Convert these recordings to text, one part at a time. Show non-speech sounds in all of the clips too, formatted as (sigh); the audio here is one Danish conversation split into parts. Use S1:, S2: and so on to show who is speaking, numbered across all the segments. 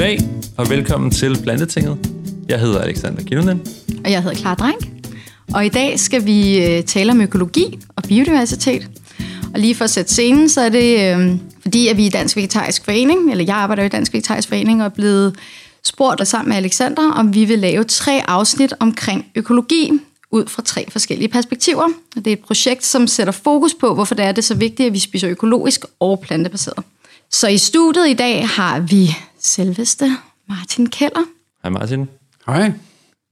S1: Goddag og velkommen til Plantetinget. Jeg hedder Alexander Kilunen.
S2: Og jeg hedder Clara Drank. Og i dag skal vi øh, tale om økologi og biodiversitet. Og lige for at sætte scenen, så er det øh, fordi, at vi i Dansk Vegetarisk Forening, eller jeg arbejder i Dansk Vegetarisk Forening, og er blevet spurgt sammen med Alexander, om vi vil lave tre afsnit omkring økologi ud fra tre forskellige perspektiver. Og det er et projekt, som sætter fokus på, hvorfor det er det så vigtigt, at vi spiser økologisk og plantebaseret. Så i studiet i dag har vi selveste Martin Keller.
S1: Hej Martin.
S3: Hej.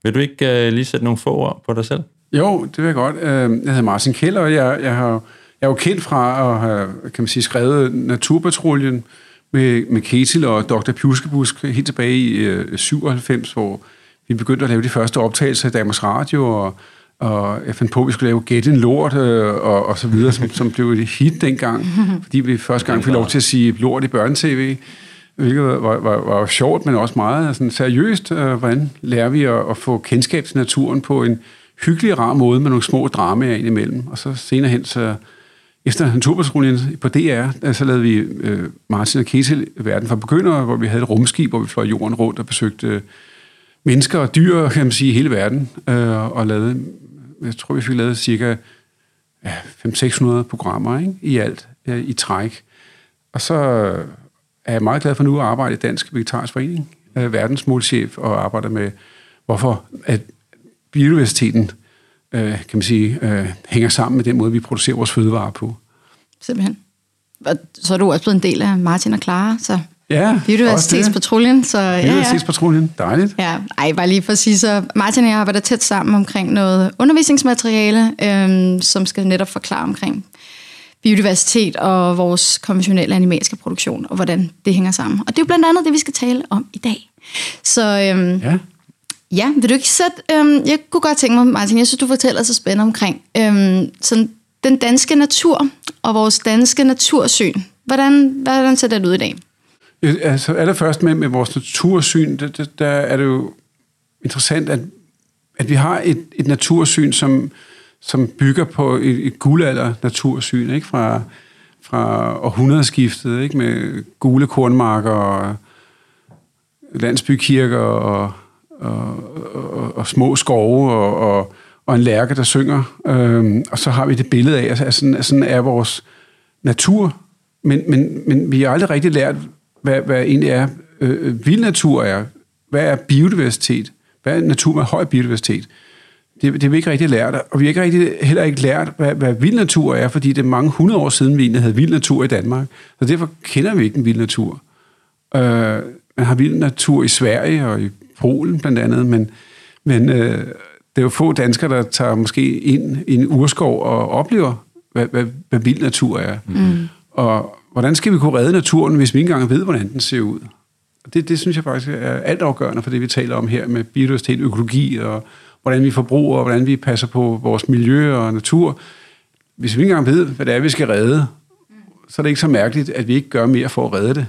S1: Vil du ikke uh, lige sætte nogle få ord på dig selv?
S3: Jo, det vil jeg godt. Øh, jeg hedder Martin Keller, og jeg, jeg, har, jeg er jo kendt fra at have kan man sige, skrevet Naturpatruljen med, med Ketil og Dr. Pjuskebusk helt tilbage i uh, 97, hvor vi begyndte at lave de første optagelser i Danmarks Radio, og, og jeg fandt på, at vi skulle lave Get en Lort, øh, og, og så videre, som, som blev et hit dengang, (laughs) fordi vi første gang fik lov til at sige lort i børnetv, hvilket var, var, var, sjovt, men også meget sådan, seriøst. Øh, hvordan lærer vi at, at få kendskab til naturen på en hyggelig, rar måde med nogle små dramaer ind imellem. Og så senere hen, så efter naturpatruljen på DR, øh, så lavede vi øh, Martin og Ketil Verden for Begyndere, hvor vi havde et rumskib, hvor vi fløj jorden rundt og besøgte øh, mennesker og dyr, kan man sige, i hele verden, øh, og lavede, jeg tror, vi fik lavet cirka ja, 500-600 programmer ikke? i alt, øh, i træk. Og så er meget glad for nu at arbejde i Dansk Vegetarisk Forening, øh, verdensmålchef, og arbejder med, hvorfor at biodiversiteten øh, kan man sige, øh, hænger sammen med den måde, vi producerer vores fødevarer på.
S2: Simpelthen. Så er du også blevet en del af Martin og Clara, så
S3: Ja,
S2: Biodiversitetspatruljen. Så, ja,
S3: Biodiversitetspatruljen, dejligt.
S2: Ja, ej, bare lige for at sige, så Martin og jeg arbejder tæt sammen omkring noget undervisningsmateriale, øhm, som skal netop forklare omkring biodiversitet og vores konventionelle animalske produktion, og hvordan det hænger sammen. Og det er jo blandt andet det, vi skal tale om i dag. Så øhm,
S3: Ja,
S2: ja, vil du ikke sætte... Øhm, jeg kunne godt tænke mig, Martin, jeg synes, du fortæller så spændende omkring øhm, sådan den danske natur og vores danske natursyn. Hvordan, hvordan ser det ud i dag?
S3: Øh, altså allerførst med, med vores natursyn, det, det, der er det jo interessant, at, at vi har et, et natursyn, som, som bygger på et, et guldalder natursyn, ikke? Fra, fra århundredeskiftet, ikke? med gule kornmarker og landsbykirker og, og, og, og små skove og, og, og en lærke, der synger. Øhm, og så har vi det billede af, at sådan, at sådan er vores natur. Men, men, men vi har aldrig rigtig lært, hvad, hvad egentlig er øh, øh vild natur er. Hvad er biodiversitet? Hvad er natur med høj biodiversitet? Det, det har vi ikke rigtig lært, og vi har ikke rigtig, heller ikke lært, hvad, hvad vild natur er, fordi det er mange hundrede år siden, vi egentlig havde vild natur i Danmark. Så derfor kender vi ikke en vild natur. Øh, man har vild natur i Sverige og i Polen blandt andet, men, men øh, det er jo få danskere, der tager måske ind i en urskov og oplever, hvad, hvad, hvad vild natur er. Mm. Og hvordan skal vi kunne redde naturen, hvis vi ikke engang ved, hvordan den ser ud? Og det, det synes jeg faktisk er altafgørende for det, vi taler om her med biodiversitet, økologi og hvordan vi forbruger, og hvordan vi passer på vores miljø og natur. Hvis vi ikke engang ved, hvad det er, vi skal redde, så er det ikke så mærkeligt, at vi ikke gør mere for at redde det.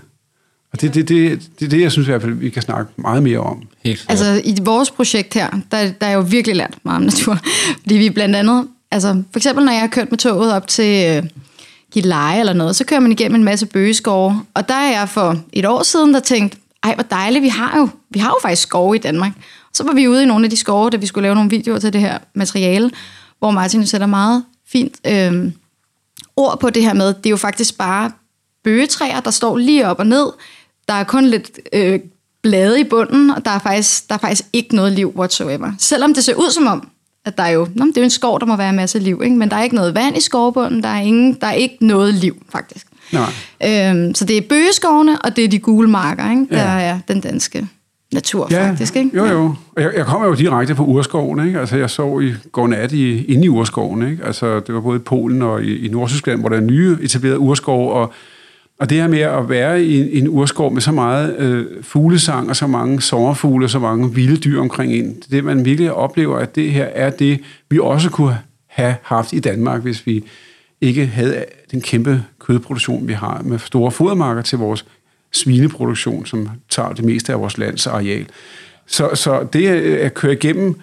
S3: Og det er det, det, det, det, jeg synes i hvert fald, vi kan snakke meget mere om.
S1: Helt klart.
S2: Altså i vores projekt her, der, der er jo virkelig lært meget om natur. (laughs) Fordi vi blandt andet, altså for eksempel når jeg har kørt med toget op til øh, Gilleleje eller noget, så kører man igennem en masse bøgeskove. Og der er jeg for et år siden, der tænkte, ej hvor dejligt, vi har jo, vi har jo faktisk skove i Danmark. Så var vi ude i nogle af de skove, da vi skulle lave nogle videoer til det her materiale, hvor Martin sætter meget fint øh, ord på det her med, det er jo faktisk bare bøgetræer, der står lige op og ned. Der er kun lidt øh, blade i bunden, og der er, faktisk, der er faktisk ikke noget liv whatsoever. Selvom det ser ud som om, at der er jo, nå, det er jo en skov, der må være en masse liv, ikke? men der er ikke noget vand i skovbunden, der er, ingen, der er ikke noget liv, faktisk.
S3: Nej.
S2: Øhm, så det er bøgeskovene, og det er de gule marker, ikke? der
S3: Ja.
S2: er den danske natur, faktisk. Ikke?
S3: Jo, jo. Og jeg, jeg kommer jo direkte fra urskoven, ikke? Altså, jeg så i går nat i, inde i urskoven, ikke? Altså, det var både i Polen og i, i Nordtyskland, hvor der er nye etablerede urskov, og, og det her med at være i, en- i en urskov med så meget øh, fuglesang og så mange sommerfugle og så mange vilde dyr omkring en, det er det, man virkelig oplever, at det her er det, vi også kunne have haft i Danmark, hvis vi ikke havde den kæmpe kødproduktion, vi har med store fodermarker til vores svineproduktion, som tager det meste af vores lands areal. Så, så det at køre igennem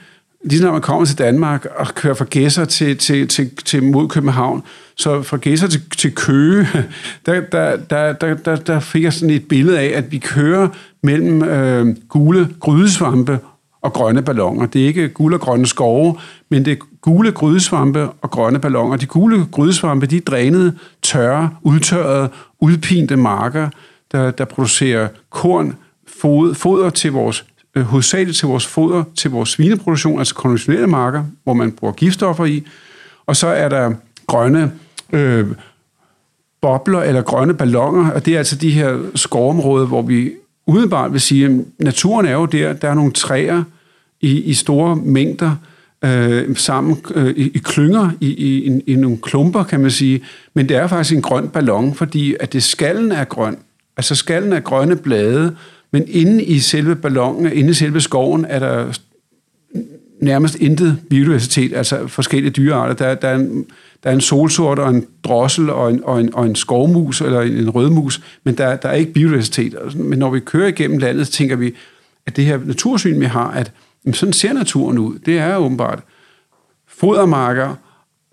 S3: lige når man kommer til Danmark og kører fra Gæsser til, til, til, til mod København, så fra Gæsser til, til Køge, (laughs) der, der, der, der, der, der fik jeg sådan et billede af, at vi kører mellem øh, gule grydesvampe og grønne ballonger. Det er ikke gule og grønne skove, men det er gule grydesvampe og grønne ballonger. De gule grydesvampe, de er drænede, tørre, udtørrede, udpinte marker, der, der producerer korn, fod, foder til vores øh, hovedsageligt til vores foder, til vores svineproduktion, altså konventionelle marker, hvor man bruger giftstoffer i. Og så er der grønne øh, bobler eller grønne ballonger, og det er altså de her skovområder, hvor vi udenbart vil sige, at naturen er jo der, der er nogle træer i, i store mængder, øh, sammen øh, i, i klynger, i, i, i nogle klumper, kan man sige. Men det er faktisk en grøn ballon, fordi at det skallen er grøn. Altså skallen er grønne blade, men inde i selve ballonen, inde i selve skoven, er der nærmest intet biodiversitet, altså forskellige dyrearter. Der, der, er, en, der er en solsort og en drossel og en, og en, og en skovmus eller en, en rødmus, men der, der er ikke biodiversitet. Men når vi kører igennem landet, så tænker vi, at det her natursyn, vi har, at jamen, sådan ser naturen ud. Det er åbenbart fodermarker,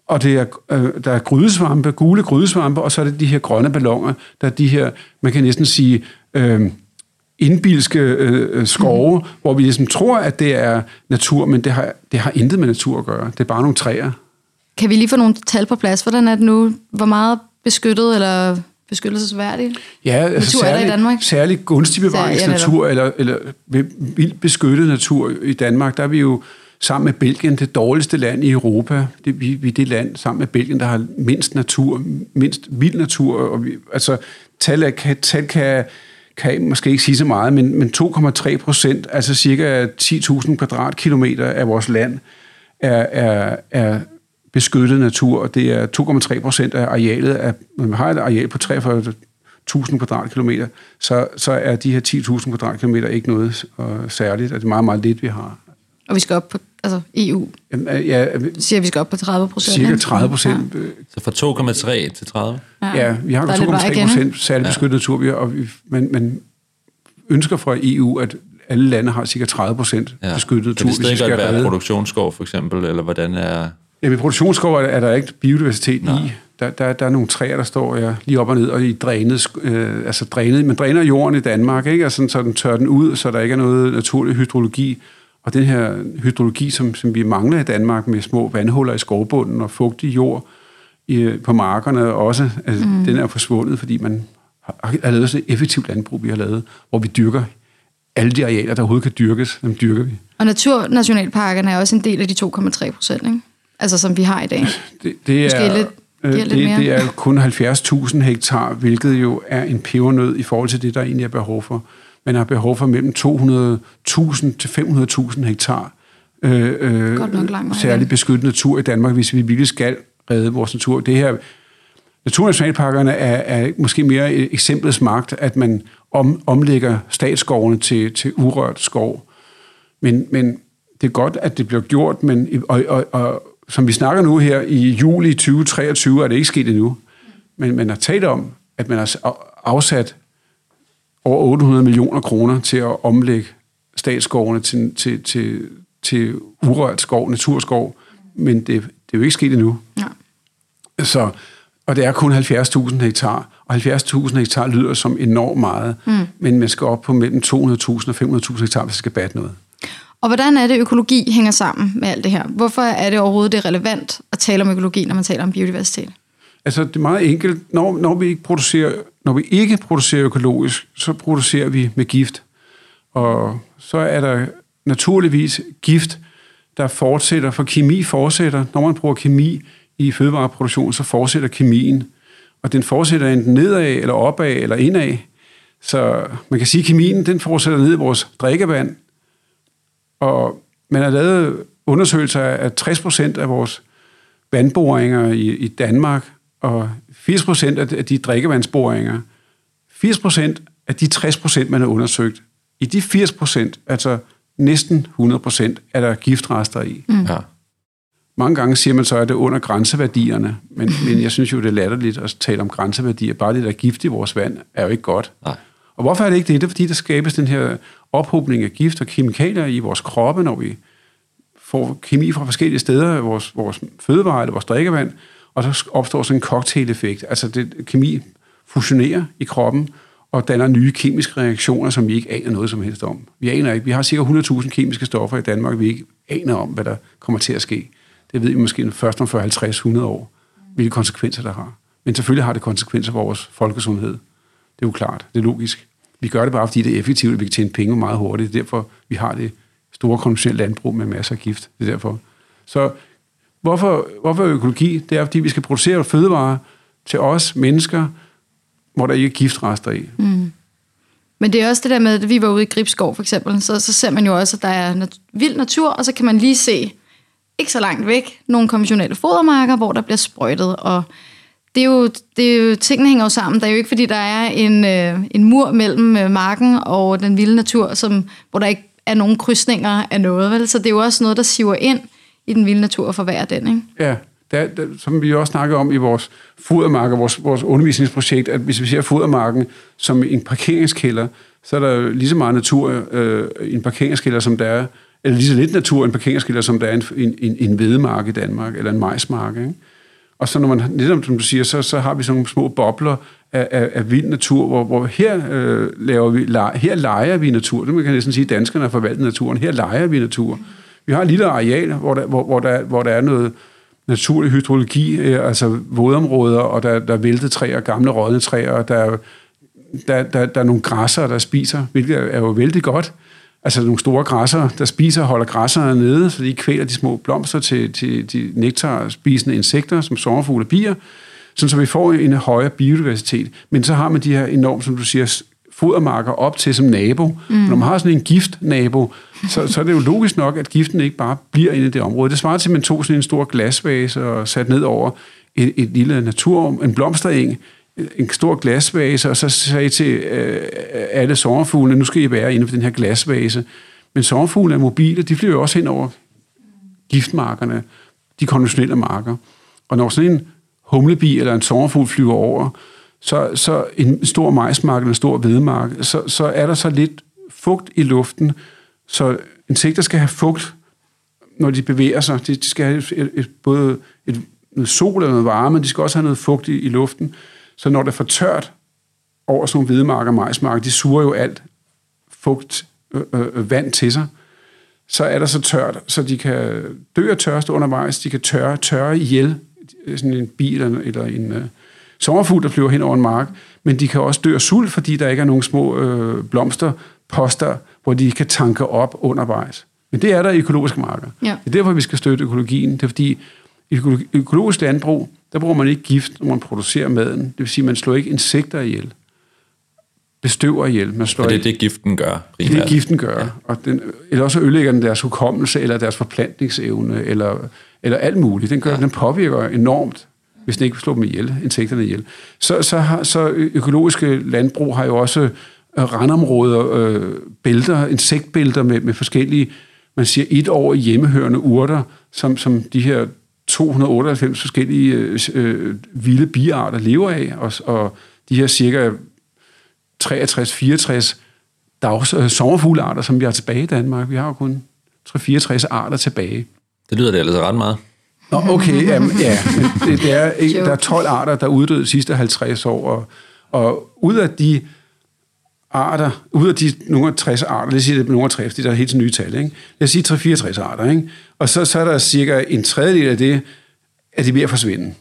S3: og det er, øh, der er grydesvampe, gule grydesvampe, og så er det de her grønne ballonger, der er de her, man kan næsten sige, øh, indbilske øh, øh, skove, mm. hvor vi ligesom tror, at det er natur, men det har, det har intet med natur at gøre. Det er bare nogle træer.
S2: Kan vi lige få nogle tal på plads? Hvordan er det nu? Hvor meget beskyttet eller beskyttelsesværdigt
S3: ja, altså
S2: natur
S3: særlig,
S2: er der i Danmark?
S3: Særlig gunstig bevaringsnatur, eller, eller vildt beskyttet natur i Danmark, der er vi jo sammen med Belgien det dårligste land i Europa. Det, vi, vi er det land sammen med Belgien, der har mindst natur, mindst vild natur. Og vi, altså, tal, kan, tal kan kan måske ikke sige så meget, men, men 2,3 procent, altså cirka 10.000 kvadratkilometer af vores land, er, er, er beskyttet natur, og det er 2,3 procent af arealet. Af, når man har et areal på 43.000 kvadratkilometer, så, så er de her 10.000 kvadratkilometer ikke noget særligt, og det er meget, meget lidt, vi har.
S2: Og vi skal op på altså EU,
S3: Jamen, ja,
S2: siger, at vi skal op på 30 procent.
S3: cirka 30 procent.
S1: Så fra 2,3 til 30?
S3: Ja, vi har
S2: Der er lidt vej
S3: 2,3
S2: igen,
S3: procent særligt beskyttet natur, vi og vi, man, man ønsker fra EU, at alle lande har cirka 30 procent
S1: Ja.
S3: beskyttet natur.
S1: Kan det stadig godt være
S3: redde-
S1: produktionsskov, for eksempel, eller hvordan er...
S3: Jamen, i produktionsskov er, er der ikke biodiversitet
S1: Nej.
S3: i. Der, der, der er nogle træer, der står ja, lige op og ned, og i drænet, øh, altså drænet, man dræner jorden i Danmark, ikke? Altså, så den tør den ud, så der ikke er noget naturlig hydrologi. Og den her hydrologi, som, som vi mangler i Danmark med små vandhuller i skovbunden og fugtig jord i, på markerne også, altså, mm. den er forsvundet, fordi man har, har lavet så effektivt landbrug, vi har lavet, hvor vi dyrker alle de arealer, der overhovedet kan dyrkes, dem dyrker vi.
S2: Og naturnationalparkerne er også en del af de 2,3 procent, ikke? Altså som vi har i dag.
S3: Det, det,
S2: Måske
S3: er,
S2: lidt-
S3: øh, det,
S2: lidt mere.
S3: det er kun 70.000 hektar, hvilket jo er en pebernød i forhold til det, der egentlig er behov for. Man har behov for mellem 200.000 til 500.000 hektar øh, øh, særligt beskyttet natur i Danmark, hvis vi virkelig skal redde vores natur. Det her Naturnationalparkerne er, er måske mere et eksemplets magt, at man om, omlægger statsskovene til, til urørt skov. Men, men det er godt, at det bliver gjort, men, og, og, og som vi snakker nu her, i juli 2023 er det ikke sket endnu. Men man har talt om, at man har afsat over 800 millioner kroner til at omlægge statsskovene til, til, til, til urørt skov, naturskov, men det, det er jo ikke sket endnu.
S2: Ja.
S3: Så, og det er kun 70.000 hektar, og 70.000 hektar lyder som enormt meget, mm. men man skal op på mellem 200.000 og 500.000 hektar, hvis det skal batte noget.
S2: Og hvordan er det, økologi hænger sammen med alt det her? Hvorfor er det overhovedet det relevant at tale om økologi, når man taler om biodiversitet?
S3: Altså, det er meget enkelt. Når, når, vi ikke producerer, når vi ikke producerer økologisk, så producerer vi med gift. Og så er der naturligvis gift, der fortsætter, for kemi fortsætter. Når man bruger kemi i fødevareproduktion, så fortsætter kemien. Og den fortsætter enten nedad, eller opad, eller indad. Så man kan sige, at kemien den fortsætter ned i vores drikkevand. Og man har lavet undersøgelser af 60 procent af vores vandboringer i, i Danmark, og 80 procent af de- drikkevandsboringer, 80 procent af de 60 procent, man har undersøgt, i de 80 procent, altså næsten 100 procent, er der giftrester i.
S1: Mm. Ja.
S3: Mange gange siger man så, at det er under grænseværdierne, men, men jeg synes jo, det er latterligt at tale om grænseværdier. Bare det, der er gift i vores vand, er jo ikke godt.
S1: Nej.
S3: Og hvorfor er det ikke det? Det er, fordi der skabes den her ophobning af gift og kemikalier i vores kroppe, når vi får kemi fra forskellige steder, vores, vores fødevarer eller vores drikkevand, og så opstår sådan en cocktail-effekt. Altså det, kemi fusionerer i kroppen, og danner nye kemiske reaktioner, som vi ikke aner noget som helst om. Vi aner ikke. Vi har cirka 100.000 kemiske stoffer i Danmark, vi ikke aner om, hvad der kommer til at ske. Det ved vi måske først om 40, 50, 100 år, hvilke konsekvenser der har. Men selvfølgelig har det konsekvenser for vores folkesundhed. Det er jo klart. Det er logisk. Vi gør det bare, fordi det er effektivt, og vi kan tjene penge meget hurtigt. Det er derfor, vi har det store konventionelle landbrug med masser af gift. Det er derfor. Så hvorfor, hvorfor økologi? Det er, fordi vi skal producere fødevarer til os mennesker, hvor der ikke er giftrester i. Mm.
S2: Men det er også det der med, at vi var ude i Gribskov for eksempel, så, så ser man jo også, at der er nat- vild natur, og så kan man lige se, ikke så langt væk, nogle konventionelle fodermarker, hvor der bliver sprøjtet, og det er jo, det er jo tingene hænger jo sammen. Der er jo ikke, fordi der er en, øh, en mur mellem øh, marken og den vilde natur, som, hvor der ikke er nogen krydsninger af noget. Vel? Så det er jo også noget, der siver ind i den vilde natur og forværre den. Ikke?
S3: Ja, der, der, som vi også snakkede om i vores fodermarker, vores, vores undervisningsprojekt, at hvis vi ser fodermarken som en parkeringskælder, så er der lige så meget natur øh, i en parkeringskælder, som der er, eller lige så lidt natur i en parkeringskælder, som der er en, en, en vedemark i Danmark, eller en majsmark. Ikke? Og så når man, netop som du siger, så, så har vi sådan nogle små bobler af, af, af vild natur, hvor, hvor her, øh, laver vi, her leger vi natur. Det man kan næsten sige, at danskerne har forvaltet naturen. Her leger vi natur. Vi har et lille areal, hvor der, hvor, hvor der, hvor der er noget naturlig hydrologi, øh, altså vådområder, og der, der er væltet træer, gamle rådne træer, og der, der, der, der er nogle græsser, der spiser, hvilket er jo vældig godt. Altså nogle store græsser, der spiser og holder græsserne nede, så de kvæler de små blomster til, til de nektarspisende insekter, som sommerfugle og bier, sådan så vi får en højere biodiversitet. Men så har man de her enormt, som du siger, fodermarker op til som nabo. Mm. Når man har sådan en gift-nabo, så, så er det jo logisk nok, at giften ikke bare bliver inde i det område. Det svarer til, at man tog sådan en stor glasvase og sat ned over et, et lille natur, en blomstereng, en stor glasvase, og så sagde til øh, alle sommerfuglene, nu skal I være inde for den her glasvase. Men sommerfuglene er mobile, de flyver også hen over giftmarkerne, de konventionelle marker. Og når sådan en humlebi eller en sommerfugl flyver over, så, så en stor majsmark eller en stor hvedemark, så, så er der så lidt fugt i luften, så insekter skal have fugt, når de bevæger sig. De, de skal have et, et, både et, noget sol eller noget varme, men de skal også have noget fugt i, i luften. Så når det er for tørt over sådan nogle hvedemarker og majsmarker, de suger jo alt fugt øh, øh, øh, vand til sig, så er der så tørt, så de kan dø af tørste undervejs, de kan tørre, tørre ihjel, sådan en bil eller, eller en øh, sommerfugl, der flyver hen over en mark, men de kan også dø af sult, fordi der ikke er nogen små øh, blomsterposter, hvor de kan tanke op undervejs. Men det er der i økologiske marker. Ja. Det er derfor, vi skal støtte økologien. Det er fordi, i økologisk landbrug, der bruger man ikke gift, når man producerer maden. Det vil sige, at man slår ikke insekter ihjel. Bestøver ihjel. Man slår
S1: og det er det, giften gør
S3: primært. Det er giften gør. Ja. Og den, eller også ødelægger den deres hukommelse, eller deres forplantningsevne, eller, eller alt muligt. Den, gør, ja. den påvirker enormt, hvis den ikke slår dem ihjel, insekterne ihjel. Så, så, har, så økologiske landbrug har jo også randområder, øh, bælter, insektbælter med, med forskellige, man siger et år hjemmehørende urter, som, som de her 298 forskellige øh, vilde biarter lever af, og, og de her cirka 63-64 dags øh, sommerfuglearter, som vi har tilbage i Danmark. Vi har jo kun 64 arter tilbage.
S1: Det lyder det altså ret meget.
S3: Nå, (laughs) okay, jamen, ja, det, det er, ikke, der er 12 arter, der er uddøde de sidste 50 år, og, og ud af de arter, ud af de nogle af 60 arter, det siger det nogle af 60, det er helt nye tal, ikke? Jeg siger 3-64 arter, ikke? Og så, så er der cirka en tredjedel af det, at de ved at forsvinde.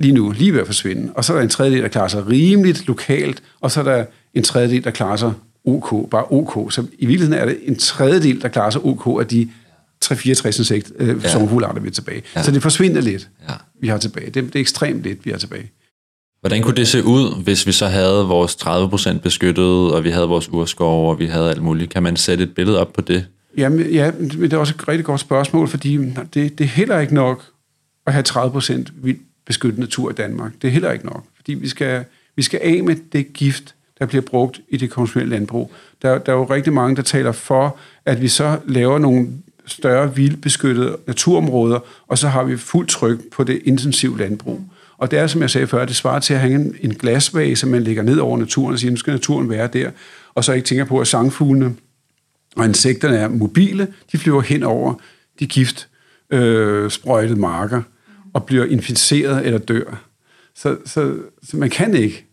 S3: Lige nu, lige ved at forsvinde. Og så er der en tredjedel, der klarer sig rimeligt lokalt, og så er der en tredjedel, der klarer sig OK, bare OK. Så i virkeligheden er det en tredjedel, der klarer sig OK af de 3-64 insekt, øh, ja. sommerfuglearter, vi er tilbage. Ja. Så det forsvinder lidt, ja. vi har tilbage. Det, det er ekstremt lidt, vi har tilbage.
S1: Hvordan kunne det se ud, hvis vi så havde vores 30% beskyttet, og vi havde vores urskov, og vi havde alt muligt? Kan man sætte et billede op på det?
S3: Jamen, ja, det er også et rigtig godt spørgsmål, fordi det, det er heller ikke nok at have 30% vildt beskyttet natur i Danmark. Det er heller ikke nok, fordi vi skal, vi skal af med det gift, der bliver brugt i det konventionelle landbrug. Der, der er jo rigtig mange, der taler for, at vi så laver nogle større vildbeskyttede naturområder, og så har vi fuld tryk på det intensive landbrug. Og det er, som jeg sagde før, det svarer til at hænge en, en glasvase, man lægger ned over naturen og siger, nu skal naturen være der, og så ikke tænker på, at sangfuglene og insekterne er mobile, de flyver hen over de gift øh, sprøjtede marker og bliver inficeret eller dør. Så, så, så man kan ikke,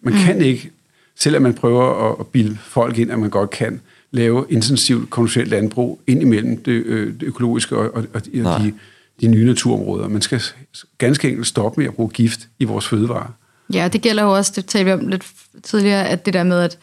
S3: man mm. kan ikke, selvom man prøver at, at bilde folk ind, at man godt kan, lave intensivt konventionelt landbrug ind imellem det, øh, det økologiske og, og, og de, de nye naturområder. Man skal ganske enkelt stoppe med at bruge gift i vores fødevarer.
S2: Ja, det gælder jo også, det talte vi om lidt tidligere, at det der med, at,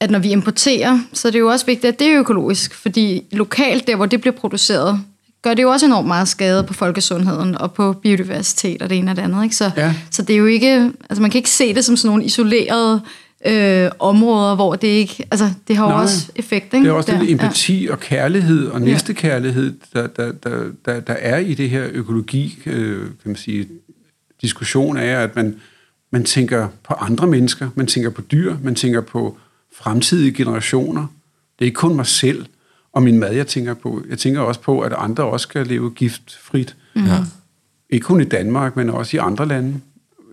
S2: at når vi importerer, så er det jo også vigtigt, at det er økologisk, fordi lokalt, der hvor det bliver produceret, gør det jo også enormt meget skade på folkesundheden og på biodiversitet og det ene og det andet. Ikke? Så, ja. så det er jo ikke, altså man kan ikke se det som sådan nogle isolerede øh, områder, hvor det ikke, altså det har jo Nej, også effekt. Ikke?
S3: Det er også der. den empati ja. og kærlighed og næstekærlighed, der, der, der, der, der er i det her økologi, øh, kan man sige, diskussion af, at man, man tænker på andre mennesker, man tænker på dyr, man tænker på fremtidige generationer. Det er ikke kun mig selv og min mad, jeg tænker på. Jeg tænker også på, at andre også skal leve giftfrit. Mm. Ja. Ikke kun i Danmark, men også i andre lande.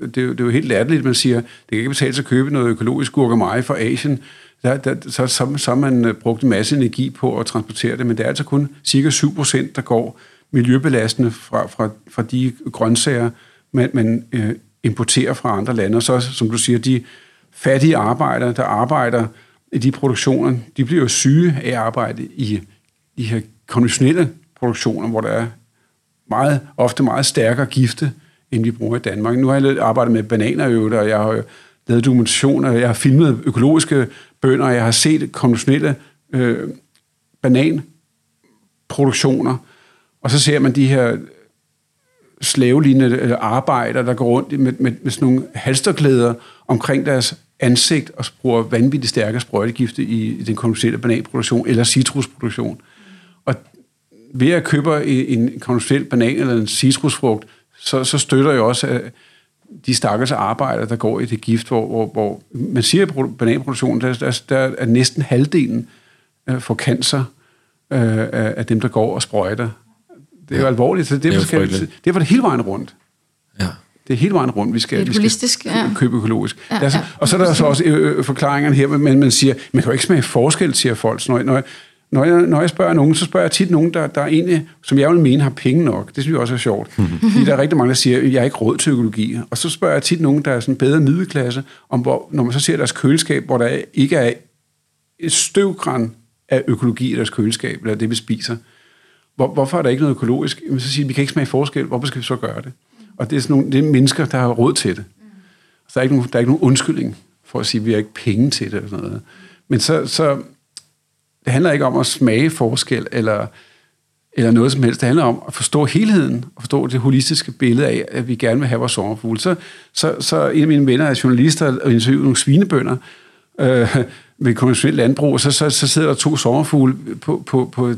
S3: Det er, jo, det er jo helt latterligt, at man siger, det kan ikke betale sig at købe noget økologisk gurkemeje fra Asien. Der, der, så, så, så har man øh, brugt en masse energi på at transportere det, men det er altså kun cirka 7% der går miljøbelastende fra, fra, fra de grøntsager, man, man øh, importerer fra andre lande. Og så, som du siger, de fattige arbejdere, der arbejder i de produktioner, de bliver jo syge af at arbejde i de her konventionelle produktioner, hvor der er meget, ofte meget stærkere gifte, end vi bruger i Danmark. Nu har jeg arbejdet med bananer og jeg har lavet dokumentationer, jeg har filmet økologiske bønder, jeg har set konventionelle øh, bananproduktioner, og så ser man de her slavelignende øh, arbejdere, der går rundt med, med, med sådan nogle halsterklæder omkring deres ansigt og bruger vanvittigt stærke sprøjtegifte i den konventionelle bananproduktion eller citrusproduktion. Og ved at købe en konventionel banan eller en citrusfrugt, så, så støtter jeg også øh, de stakkels arbejdere, der går i det gift, hvor, hvor, hvor man siger, at bananproduktionen, der, der, der er næsten halvdelen øh, får cancer øh, af dem, der går og sprøjter. Det er jo alvorligt, så det, det, er, skal, det er det hele vejen rundt. Ja. Det er hele vejen rundt, vi skal, vi skal ja. købe økologisk. Ja, ja. Og så er der så også øh, øh, forklaringerne her, men man siger, man kan jo ikke smage forskel, siger folk. Når, når, når jeg, når jeg spørger nogen, så spørger jeg tit nogen, der, der er egentlig, som jeg vil mene har penge nok. Det synes jeg også er sjovt. (laughs) Fordi der er rigtig mange, der siger, jeg har ikke råd til økologi. Og så spørger jeg tit nogen, der er sådan bedre middelklasse, om hvor, når man så ser deres køleskab, hvor der ikke er et støvgræn af økologi i deres køleskab, eller det, vi spiser. Hvor, hvorfor er der ikke noget økologisk? Men så siger de, vi kan ikke smage forskel. Hvorfor skal vi så gøre det? Og det er, sådan nogle, det er mennesker, der har råd til det. Så der er ikke nogen, der er ikke nogen undskyldning for at sige, at vi har ikke penge til det. Eller sådan noget. Men så, så det handler ikke om at smage forskel eller, eller noget som helst. Det handler om at forstå helheden og forstå det holistiske billede af, at vi gerne vil have vores sommerfugle. Så, så, så en af mine venner er journalister og interviewer nogle svinebønder øh, ved konventionelt landbrug, og så, så, så sidder der to sommerfugle på, på, på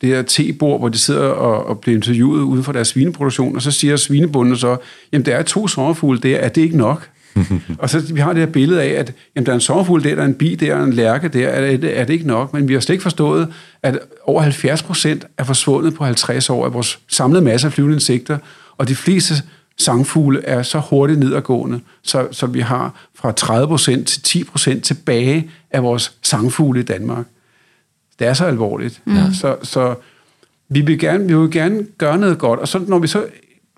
S3: det her tebord, hvor de sidder og, og bliver interviewet uden for deres svineproduktion, og så siger svinebunden så, jamen der er to sommerfugle der, er det ikke nok? (laughs) og så vi har det her billede af, at jamen, der er en sommerfugl der, der er en bi der, en lærke der, er det, er det ikke nok? Men vi har slet ikke forstået, at over 70 procent er forsvundet på 50 år af vores samlede masse af flyvende insekter, og de fleste sangfugle er så hurtigt nedadgående, så, så vi har fra 30 procent til 10 procent tilbage af vores sangfugle i Danmark det er så alvorligt. Mm. Så, så vi, vil gerne, vi vil gerne gøre noget godt, og så når vi så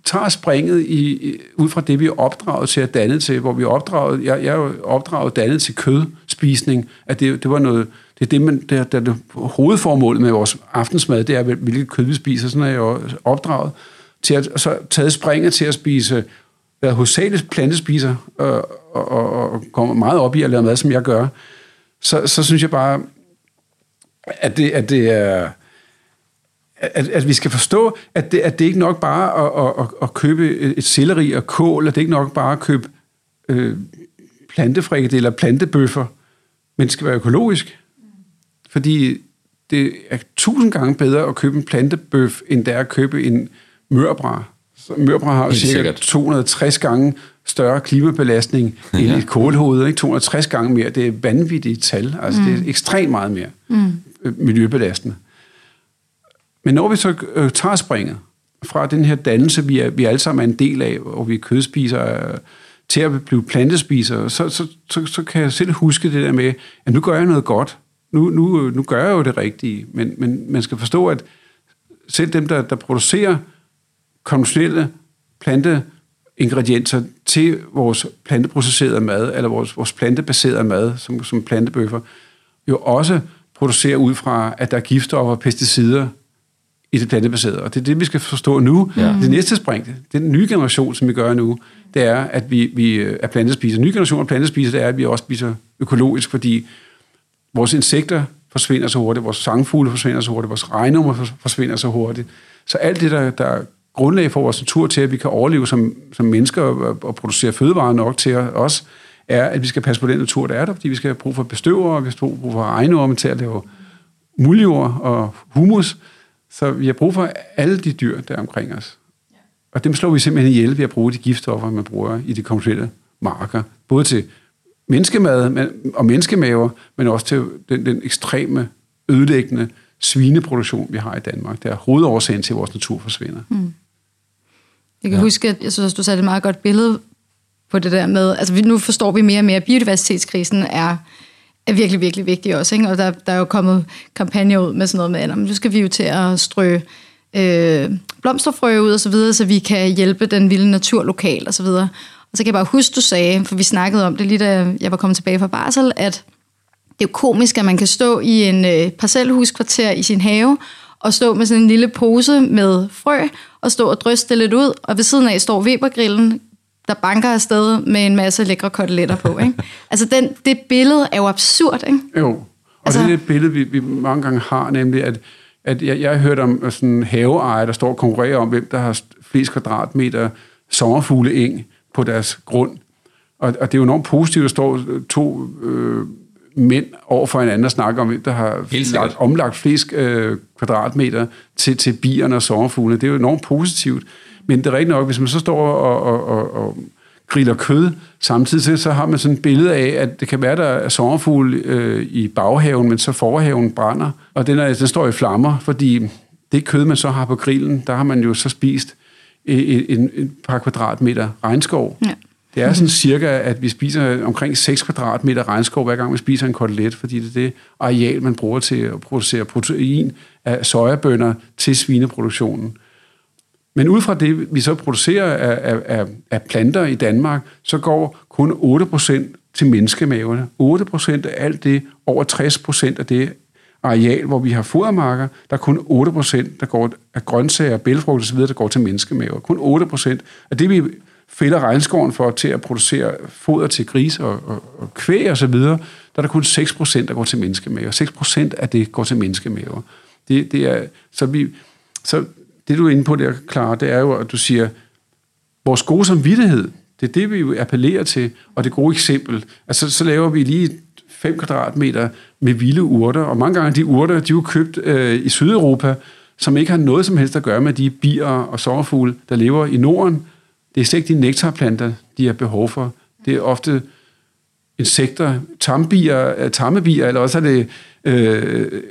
S3: tager springet i, ud fra det, vi er opdraget til at danne til, hvor vi er opdraget, jeg, jeg er jo opdraget dannet til kødspisning, at det, det var noget, det er det, man, det, det, det hovedformålet med vores aftensmad, det er, hvilket kød vi spiser, sådan er jeg jo opdraget til at så taget springet til at spise være hovedsageligt plantespiser, øh, og, og, og, og kommer meget op i at lave mad, som jeg gør, så, så synes jeg bare, at det, at det er... At, at vi skal forstå, at det, at det ikke nok bare at, at, at købe et selleri og kål, at det ikke nok bare at købe øh, plantefrikke eller plantebøffer, men det skal være økologisk. Fordi det er tusind gange bedre at købe en plantebøf, end det er at købe en mørbra. Så mørbra har jo cirka 260 gange større klimabelastning ja. end et kålhoved. Ikke? 260 gange mere. Det er vanvittigt tal. Altså, mm. det er ekstremt meget mere. Mm. Øh, miljøbelastende. Men når vi så øh, tager springet fra den her dannelse, vi, er, vi alle sammen er en del af, og vi kødspiser, øh, til at blive plantespisere, så, så, så, så kan jeg selv huske det der med, at nu gør jeg noget godt. Nu, nu, øh, nu gør jeg jo det rigtige. Men, men man skal forstå, at selv dem, der, der producerer konventionelle planteingredienser til vores planteprocesserede mad, eller vores, vores plantebaserede mad, som, som plantebøffer, jo også producerer ud fra, at der er giftstoffer og pesticider i det plantebaserede. Og det er det, vi skal forstå nu. Ja. Det næste spring, det er den nye generation, som vi gør nu, det er, at vi, vi er plantespiser. Den nye generation af plantespiser, det er, at vi også spiser økologisk, fordi vores insekter forsvinder så hurtigt, vores sangfugle forsvinder så hurtigt, vores regnummer forsvinder så hurtigt. Så alt det, der, der er grundlag for vores natur til, at vi kan overleve som, som mennesker og, og producere fødevarer nok til os, er, at vi skal passe på den natur, der er der, fordi vi skal have brug for bestøvere, og vi skal have brug for regnorme til at lave muljord og humus. Så vi har brug for alle de dyr, der er omkring os. Og dem slår vi simpelthen ihjel ved at bruge de giftstoffer, man bruger i de kommersielle marker. Både til menneskemad og menneskemaver, men også til den, den ekstreme, ødelæggende svineproduktion, vi har i Danmark. Det er hovedårsagen til, at vores natur forsvinder. Mm.
S2: Jeg kan ja. huske, at jeg synes, du satte et meget godt billede på det der med, altså nu forstår vi mere og mere, at biodiversitetskrisen er, er virkelig, virkelig vigtig også. Ikke? Og der, der er jo kommet kampagner ud med sådan noget med, at nu skal vi jo til at strø øh, blomsterfrø ud og så videre, så vi kan hjælpe den vilde natur lokalt og så videre. Og så kan jeg bare huske, du sagde, for vi snakkede om det lige da jeg var kommet tilbage fra Barsel, at det er jo komisk, at man kan stå i en øh, parcelhuskvarter i sin have, og stå med sådan en lille pose med frø, og stå og dryste det lidt ud, og ved siden af står Webergrillen, der banker afsted med en masse lækre koteletter på. Ikke? (laughs) altså den, det billede er jo absurd, ikke?
S3: Jo, og altså, det er det billede, vi, vi mange gange har, nemlig at, at jeg, jeg har hørt om sådan haveejere, der står og konkurrerer om, hvem der har flest kvadratmeter sommerfugleeng på deres grund. Og, og det er jo enormt positivt, at der står to øh, mænd over for hinanden og snakker om, hvem der har lagt, omlagt flest øh, kvadratmeter til, til bierne og sommerfuglene. Det er jo enormt positivt. Men det er rigtigt nok, hvis man så står og, og, og, og griller kød, samtidig så har man sådan et billede af, at det kan være, der er sommerfugle øh, i baghaven, men så forhaven brænder, og den, er, den står i flammer, fordi det kød, man så har på grillen, der har man jo så spist et, et, et par kvadratmeter regnskov. Ja. Det er sådan cirka, at vi spiser omkring 6 kvadratmeter regnskov, hver gang vi spiser en kotelet, fordi det er det areal, man bruger til at producere protein af sojabønner til svineproduktionen. Men ud fra det, vi så producerer af, af, af planter i Danmark, så går kun 8% til menneskemaverne. 8% af alt det, over 60% af det areal, hvor vi har fodermarker, der er kun 8%, der går af grøntsager, bælfrugt osv., der går til menneskemaver. Kun 8% af det, vi fælder regnskoven for til at producere foder til gris og, og, og kvæg og så videre, der er der kun 6%, der går til menneskemaver. 6% af det går til menneskemaver. Det, det er, så, vi, så det du er inde på der, Clara, det er jo, at du siger, vores gode samvittighed, det er det, vi jo appellerer til, og det gode eksempel. Altså, så laver vi lige 5 kvadratmeter med vilde urter, og mange gange de urter, de er jo købt øh, i Sydeuropa, som ikke har noget som helst at gøre med de bier og sommerfugle, der lever i Norden. Det er slet ikke de nektarplanter, de har behov for. Det er ofte insekter, tambier, øh, tammebier, eller også er det, øh,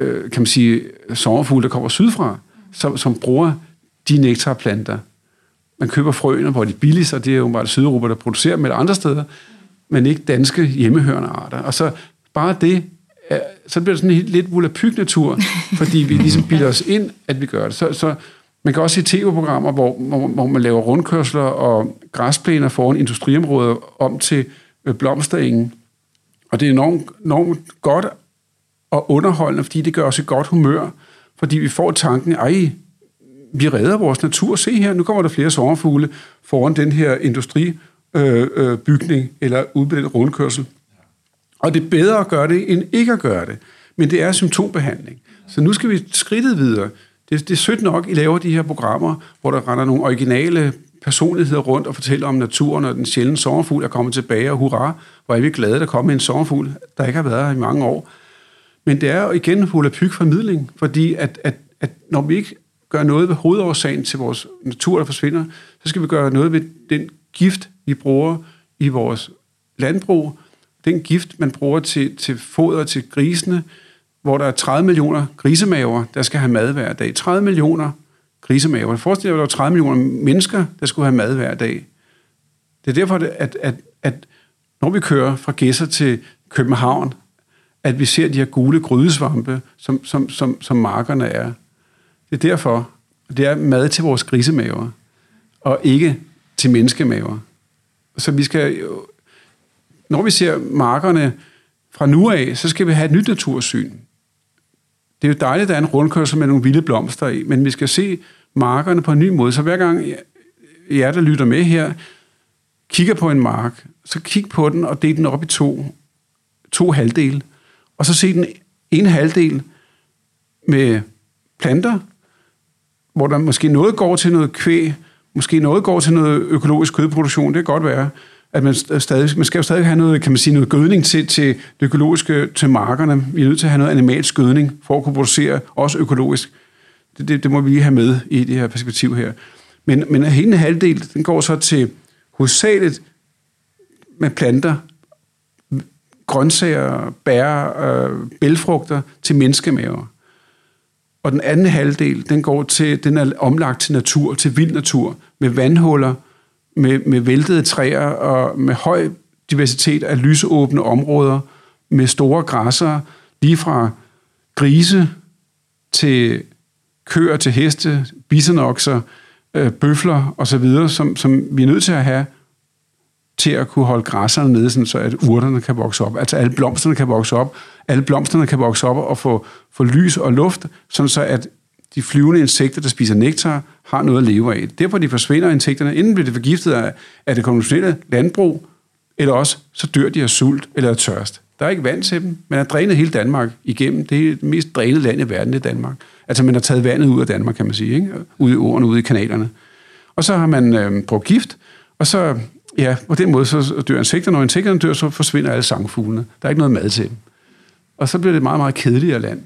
S3: øh, kan man sige, sommerfugle, der kommer sydfra som, som bruger de nektarplanter. Man køber frøene, hvor de er billigst, og det er jo bare Sydeuropa, der producerer dem, eller andre steder, men ikke danske hjemmehørende arter. Og så bare det, så bliver det sådan en lidt volapyk-natur, (laughs) fordi vi ligesom bilder os ind, at vi gør det. Så, så man kan også se tv-programmer, hvor, hvor, hvor man laver rundkørsler og græsplæner foran industriområder om til øh, blomsterengen. Og det er enormt, enormt godt og underholdende, fordi det gør os i godt humør fordi vi får tanken, ej, vi redder vores natur. Se her, nu kommer der flere sommerfugle foran den her industribygning øh, øh, eller udbredt rundkørsel. Og det er bedre at gøre det, end ikke at gøre det. Men det er symptombehandling. Så nu skal vi skridtet videre. Det, det er sødt nok, I laver de her programmer, hvor der render nogle originale personligheder rundt og fortæller om naturen, og den sjældne sommerfugl er kommet tilbage, og hurra, hvor er vi glade, der kommer en sommerfugl, der ikke har været her i mange år. Men det er jo igen holapyg formidling, fordi at, at, at når vi ikke gør noget ved hovedårsagen til vores natur, der forsvinder, så skal vi gøre noget ved den gift, vi bruger i vores landbrug, den gift, man bruger til, til foder til grisene, hvor der er 30 millioner grisemaver, der skal have mad hver dag. 30 millioner grisemaver. Forestil dig, at der var 30 millioner mennesker, der skulle have mad hver dag. Det er derfor, at, at, at når vi kører fra Gæsser til København, at vi ser de her gule grydesvampe, som, som, som, som markerne er. Det er derfor. Det er mad til vores grisemaver, og ikke til menneskemaver. Så vi skal, når vi ser markerne fra nu af, så skal vi have et nyt natursyn. Det er jo dejligt, at der er en rundkørsel med nogle vilde blomster i, men vi skal se markerne på en ny måde. Så hver gang jer, der lytter med her, kigger på en mark, så kig på den og del den op i to, to halvdele. Og så se den ene halvdel med planter, hvor der måske noget går til noget kvæg, måske noget går til noget økologisk kødproduktion, det kan godt være, at man, stadig, man skal jo stadig have noget, kan man sige, noget gødning til, til det økologiske, til markerne. Vi er nødt til at have noget animalsk gødning, for at kunne producere også økologisk. Det, det, det må vi lige have med i det her perspektiv her. Men, men hele en halvdel, den går så til hovedsageligt med planter, grøntsager, bær, øh, bælfrugter til menneskemaver. Og den anden halvdel, den går til, den er omlagt til natur, til vild natur, med vandhuller, med, med væltede træer og med høj diversitet af lysåbne områder, med store græsser, lige fra grise til køer til heste, bisonokser, øh, bøfler osv., som, som vi er nødt til at have til at kunne holde græsserne nede, sådan så at urterne kan vokse op. Altså alle blomsterne kan vokse op. Alle blomsterne kan vokse op og få, få lys og luft, sådan så at de flyvende insekter, der spiser nektar, har noget at leve af. Derfor de forsvinder insekterne. Enten bliver de forgiftet af, af det konventionelle landbrug, eller også så dør de af sult eller af tørst. Der er ikke vand til dem. Man har drænet hele Danmark igennem. Det er det mest drænede land i verden, er Danmark. Altså man har taget vandet ud af Danmark, kan man sige. Ikke? Ude i åerne, ude i kanalerne. Og så har man øh, brugt gift, og så, ja, på den måde så dør insekterne. Når insekterne dør, så forsvinder alle sangfuglene. Der er ikke noget mad til dem. Og så bliver det et meget, meget kedeligere land.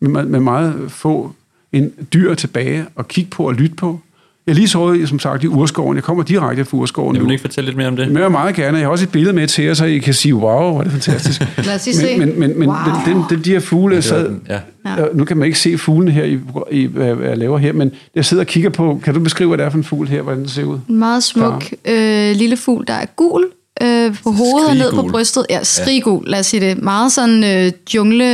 S3: Med, med meget få en dyr tilbage og kigge på og lytte på. Jeg lige så, som sagt, i urskoven. Jeg kommer direkte fra urskoven
S1: Jeg vil ikke fortælle lidt mere om det?
S3: Men jeg meget gerne. Jeg har også et billede med til jer, så I kan sige, wow, hvor er det fantastisk. (laughs)
S2: Lad os se.
S3: men, men, men
S2: Wow.
S3: den, den, de her fugle,
S1: var
S3: sad,
S1: den, ja.
S2: Ja.
S3: ja. nu kan man ikke se fuglene her, i, i, hvad jeg laver her, men jeg sidder og kigger på, kan du beskrive, hvad det er for en fugl her, hvordan den ser ud?
S2: En meget smuk øh, lille fugl, der er gul øh, på hovedet og ned på brystet. Ja, skriggul, lad os sige det. Meget sådan øh, jungle,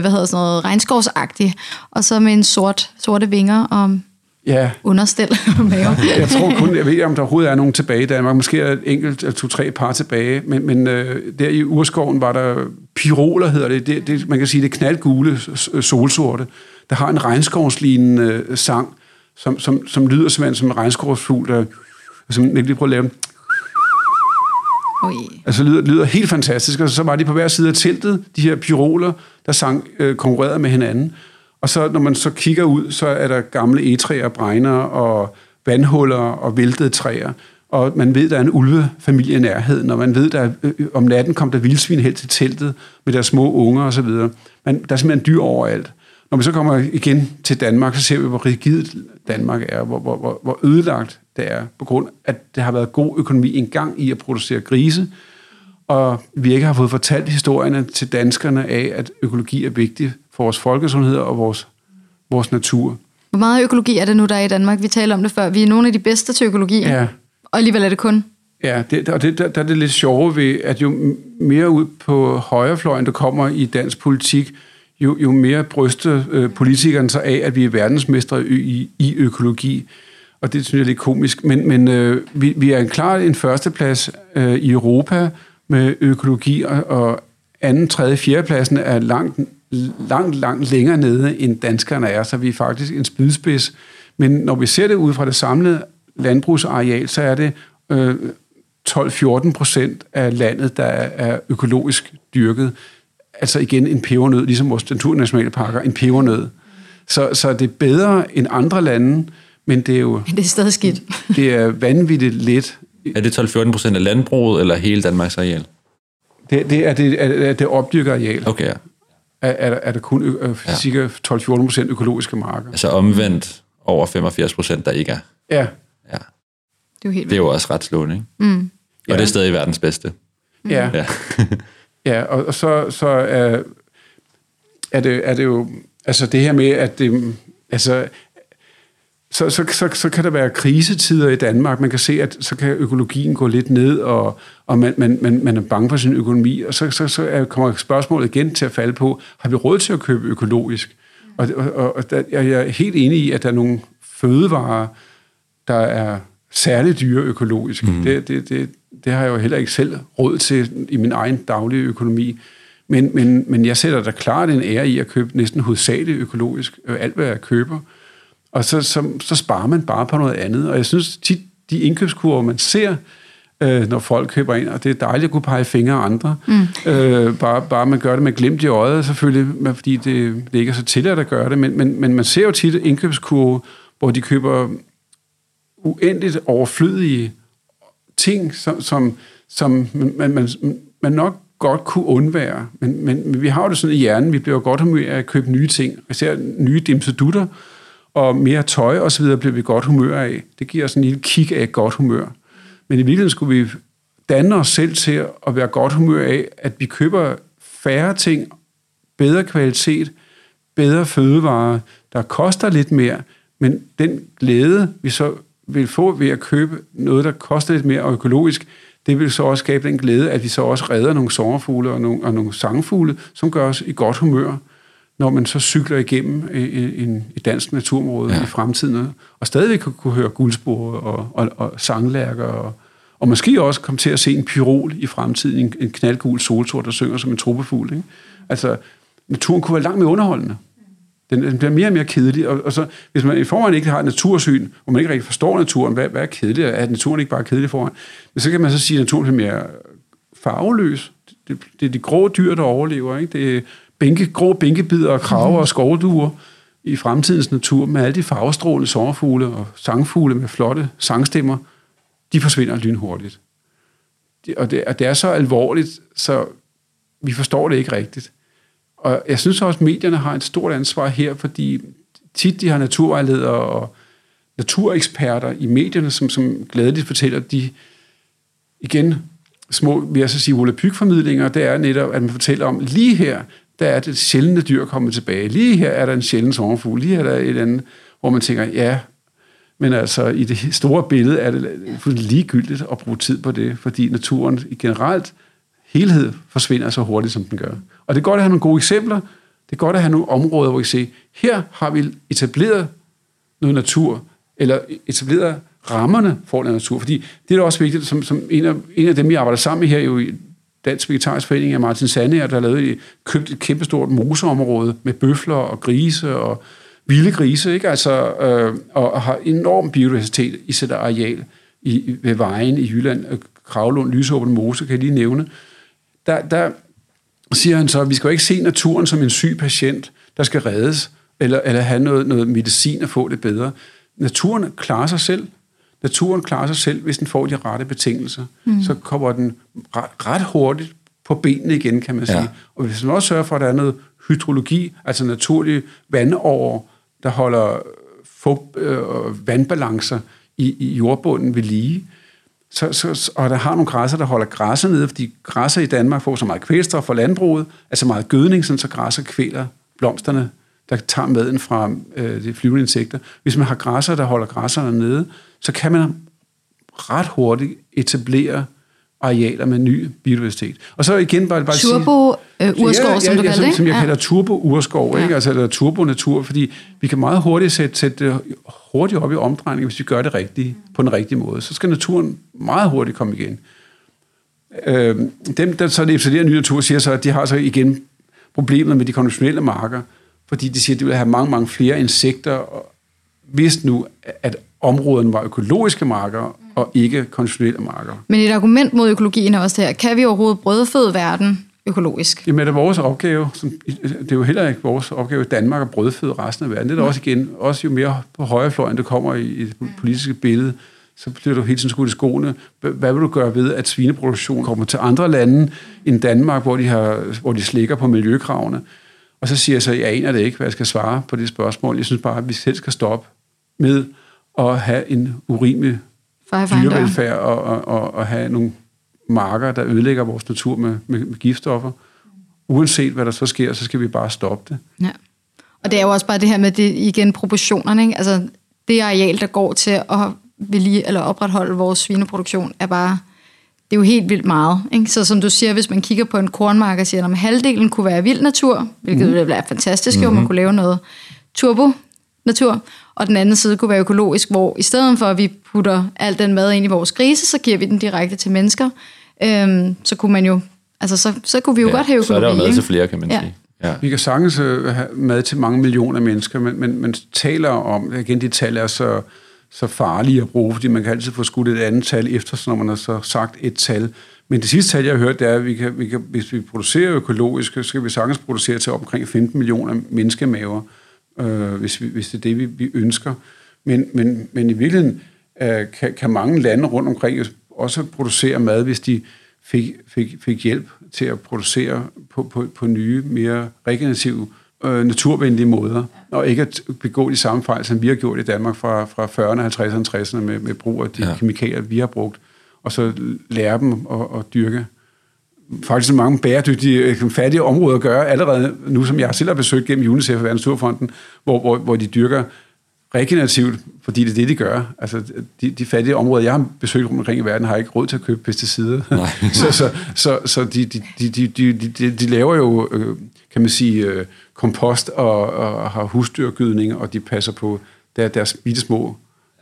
S2: hvad hedder sådan noget, regnskovsagtig. Og så med en sort, sorte vinger og
S3: Ja,
S2: understel (laughs) på maven.
S3: jeg tror kun, jeg ved ikke, om der overhovedet er nogen tilbage i Danmark. Måske er et enkelt, eller to-tre par tilbage. Men, men øh, der i urskoven var der piroler, hedder det. det, det man kan sige, det er knaldgule solsorte, der har en regnskovslignende øh, sang, som, som, som lyder simpelthen som en regnskovsfugl, der som, jeg lige prøve at lave den.
S2: Oj.
S3: Altså lyder, lyder helt fantastisk, og så var de på hver side af teltet, de her pyroler, der sang, øh, konkurrerede med hinanden. Og så når man så kigger ud, så er der gamle egetræer, bregner og vandhuller og væltede træer. Og man ved, der er en ulvefamilie i nærheden, og man ved, der er, øh, om natten kom der vildsvin helt til teltet med deres små unger osv. Men der er simpelthen dyr overalt. Når vi så kommer igen til Danmark, så ser vi, hvor rigidt Danmark er, hvor, hvor, hvor, hvor ødelagt det er, på grund af, at det har været god økonomi engang i at producere grise, og vi ikke har fået fortalt historierne til danskerne af, at økologi er vigtig for vores folkesundhed og vores, vores natur.
S2: Hvor meget økologi er det nu, der er i Danmark? Vi talte om det før. Vi er nogle af de bedste til økologi,
S3: Ja,
S2: og alligevel er det kun.
S3: ja det, og det, der, der er det lidt sjove ved, at jo mere ud på højrefløjen, der kommer i dansk politik, jo, jo mere bryster øh, politikerne sig af, at vi er verdensmestre i, i, økologi. Og det synes jeg er lidt komisk. Men, men øh, vi, vi er klart en førsteplads øh, i Europa med økologi, og, og anden, tredje, fjerde pladsen er langt, langt, langt længere nede, end danskerne er, så vi er faktisk en spydspids. Men når vi ser det ud fra det samlede landbrugsareal, så er det øh, 12-14 procent af landet, der er økologisk dyrket. Altså igen en pebernød, ligesom vores naturnationalparker, en pebernød. Så, så det er bedre end andre lande, men det er jo
S2: Men det er stadig skidt. (laughs)
S3: det er vanvittigt lidt.
S1: Er det 12-14 procent af landbruget, eller hele Danmarks areal?
S3: Det, det er det, er, det opdyrket areal.
S1: Okay, ja.
S3: Er, er, der- er der kun ø, øh,
S1: Ja.
S3: cirka 12-14 procent økologiske marker.
S1: Altså omvendt over 85 procent, der ikke er.
S3: Ja,
S1: Ja.
S2: Det er jo helt
S1: Det er jo også ret slående, ikke?
S2: Mm.
S1: Og
S3: Ja.
S1: det er stadig verdens bedste.
S3: ja,
S1: Ja. (laughs)
S3: ja og, og så, så er, er, det, er det jo, altså det her med, at det, altså, så, så, så, så kan der være krisetider i Danmark. Man kan se, at så kan økologien gå lidt ned, og, og man, man, man, man er bange for sin økonomi. Og så, så, så er- kommer spørgsmålet igen til at falde på, har vi råd til at købe økologisk? Og Og, og, der, jeg er helt enig i, at der er nogle fødevarer, der er særligt dyre økologisk. Mm. Det, det, det, det har jeg jo heller ikke selv råd til i min egen daglige økonomi. Men, men, men jeg sætter da klart en ære i at købe næsten hovedsageligt økologisk, øh, alt hvad jeg køber. Og så, så, så sparer man bare på noget andet. Og jeg synes tit, de indkøbskurver, man ser, øh, når folk køber ind, og det er dejligt at kunne pege fingre af andre. Mm. Øh, bare, bare man gør det med glimt i øjet, selvfølgelig, fordi det, det ikke er så tilladt at gøre det, men, men, men man ser jo tit indkøbskurve, hvor de køber uendeligt overflødige ting, som, som, som man, man, man nok godt kunne undvære. Men, men, men vi har jo det sådan i hjernen, vi bliver godt humør af at købe nye ting, især nye dimsedutter, og mere tøj og så videre bliver vi godt humør af. Det giver os en lille kig af godt humør. Men i virkeligheden skulle vi danne os selv til at være godt humør af, at vi køber færre ting, bedre kvalitet, bedre fødevarer, der koster lidt mere, men den glæde, vi så vil få ved at købe noget, der koster lidt mere og økologisk, det vil så også skabe den glæde, at vi så også redder nogle sommerfugle og nogle, og nogle sangfugle, som gør os i godt humør, når man så cykler igennem en, et dansk naturområde ja. i fremtiden, og stadigvæk kunne, kunne høre guldspor og, og, og sanglærker, og, og måske også komme til at se en pyrol i fremtiden, en, en knaldgul soltor, der synger som en truppefugl. Ikke? Altså, naturen kunne være langt mere underholdende. Den, den bliver mere og mere kedelig, og, og så, hvis man i forvejen ikke har et natursyn, hvor man ikke rigtig forstår naturen, hvad, hvad er kedeligt? Er naturen ikke bare kedelig foran? Men så kan man så sige, at naturen er mere farveløs. Det, det, det er de grå dyr, der overlever. Ikke? Det er bænke, grå bænkebider og kraver og skovduer i fremtidens natur, med alle de farvestrålende sommerfugle og sangfugle med flotte sangstemmer, de forsvinder lynhurtigt. Og det, og det er så alvorligt, så vi forstår det ikke rigtigt. Og jeg synes også, at medierne har et stort ansvar her, fordi tit de har naturvejledere og natureksperter i medierne, som, som glædeligt fortæller, de igen små, vil jeg så sige, volapykformidlinger, det er netop, at man fortæller om, lige her, der er det sjældne dyr kommet tilbage. Lige her er der en sjælden sommerfugl. Lige her er der et andet, hvor man tænker, ja, men altså i det store billede er det ligegyldigt at bruge tid på det, fordi naturen i generelt helhed forsvinder så hurtigt, som den gør. Og det er godt at have nogle gode eksempler. Det er godt at have nogle områder, hvor vi ser, her har vi etableret noget natur, eller etableret rammerne for den natur. Fordi det er da også vigtigt, som, som en, af, en af dem, vi arbejder sammen med her jo i Dansk Vegetarisk Forening, af Martin Sandager, der har lavet, købt et kæmpestort moseområde med bøfler og grise og vilde grise, ikke? Altså, øh, og har enorm biodiversitet i sit areal i, ved vejen i Jylland, øh, Kravlund, Lysåben Mose, kan jeg lige nævne. Der, der siger han så, at vi skal jo ikke se naturen som en syg patient, der skal reddes, eller, eller have noget, noget medicin og få det bedre. Naturen klarer sig selv. Naturen klarer sig selv, hvis den får de rette betingelser. Mm. Så kommer den ret, ret hurtigt på benene igen, kan man sige. Ja. Og hvis man også sørger for, at der er noget hydrologi, altså naturlig vandover, der holder fugt, øh, vandbalancer i, i jordbunden ved lige, så, så, og der har nogle græsser, der holder græsser nede, fordi græsser i Danmark får så meget kvælstof fra landbruget, altså meget gødning, sådan så græsser kvæler blomsterne, der tager maden fra øh, de flyvende insekter. Hvis man har græsser, der holder græsserne nede, så kan man ret hurtigt etablere arealer med ny biodiversitet. Og så igen bare, bare
S2: turbo øh, urskov, ja, ja, som du
S3: ja, som, som jeg ja. kalder turbo-urskov, ja. ikke? altså eller turbo-natur, fordi vi kan meget hurtigt sætte, sætte det hurtigt op i omdrejning, hvis vi gør det rigtigt, på den rigtige måde. Så skal naturen meget hurtigt komme igen. Øh, dem, der så etablerer ny natur, siger så, at de har så igen problemer med de konventionelle marker, fordi de siger, at de vil have mange, mange flere insekter, hvis nu, at områden var økologiske marker, og ikke konventionelle marker.
S2: Men et argument mod økologien er også her, kan vi overhovedet brødføde verden økologisk?
S3: Jamen det er vores opgave, som, det er jo heller ikke vores opgave i Danmark at brødføde resten af verden. Det er også igen, også jo mere på højrefløjen det kommer i, i det politiske billede, så bliver du helt sådan skudt i skoene. Hvad vil du gøre ved, at svineproduktion kommer til andre lande end Danmark, hvor de, har, hvor de slikker på miljøkravene? Og så siger jeg så, jeg aner det ikke, hvad jeg skal svare på det spørgsmål. Jeg synes bare, at vi selv skal stoppe med at have en urimelig dyrevelfærd og, og, og, og have nogle marker, der ødelægger vores natur med, med, med giftstoffer. Uanset hvad der så sker, så skal vi bare stoppe det.
S2: Ja. Og det er jo også bare det her med det, igen proportionerne. Ikke? Altså, det areal, der går til at vedlige, eller opretholde vores svineproduktion, er bare det er jo helt vildt meget. Ikke? Så som du siger, hvis man kigger på en kornmark og siger, at halvdelen kunne være vild natur, hvilket mm. ville være fantastisk, mm. jo man kunne lave noget turbo-natur, og den anden side kunne være økologisk, hvor i stedet for, at vi putter al den mad ind i vores grise, så giver vi den direkte til mennesker. Øhm, så kunne man jo, altså så, så kunne vi jo ja, godt have økologi.
S1: Så er der jo mad
S2: ikke?
S1: til flere, kan man
S2: Ja.
S1: sige. Ja.
S3: Vi kan sagtens øh, have mad til mange millioner mennesker, men, men man taler om, igen, de tal er så, så farlige at bruge, fordi man kan altid få skudt et andet tal efter, så når man har så sagt et tal. Men det sidste tal, jeg har hørt, det er, at vi kan, vi kan, hvis vi producerer økologisk, så skal vi sagtens producere til omkring 15 millioner menneskemaver, øh, hvis, vi, hvis det er det, vi, vi ønsker. Men, men, men i virkeligheden øh, kan, kan mange lande rundt omkring også producere mad, hvis de fik, fik, fik hjælp til at producere på, på, på nye, mere regenerative, øh, naturvenlige måder, og ikke at begå de samme fejl, som vi har gjort i Danmark fra, fra 40'erne, 50'erne, 60'erne med, med brug af de
S1: ja.
S3: kemikalier, vi har brugt, og så lære dem at, at dyrke faktisk så mange bæredygtige, øh, fattige områder gøre allerede nu, som jeg selv har besøgt gennem UNICEF og Verdens Naturfonden, hvor, hvor, hvor de dyrker regenerativt, fordi det er det, de gør. Altså, de, de fattige områder, jeg har besøgt rundt omkring i verden, har ikke råd til at købe pesticider.
S1: Nej. (laughs)
S3: så så, så, så de, de, de, de, de, de, de laver jo, øh, kan man sige, øh, kompost og, og har husdyrgydning, og de passer på der, deres bitte små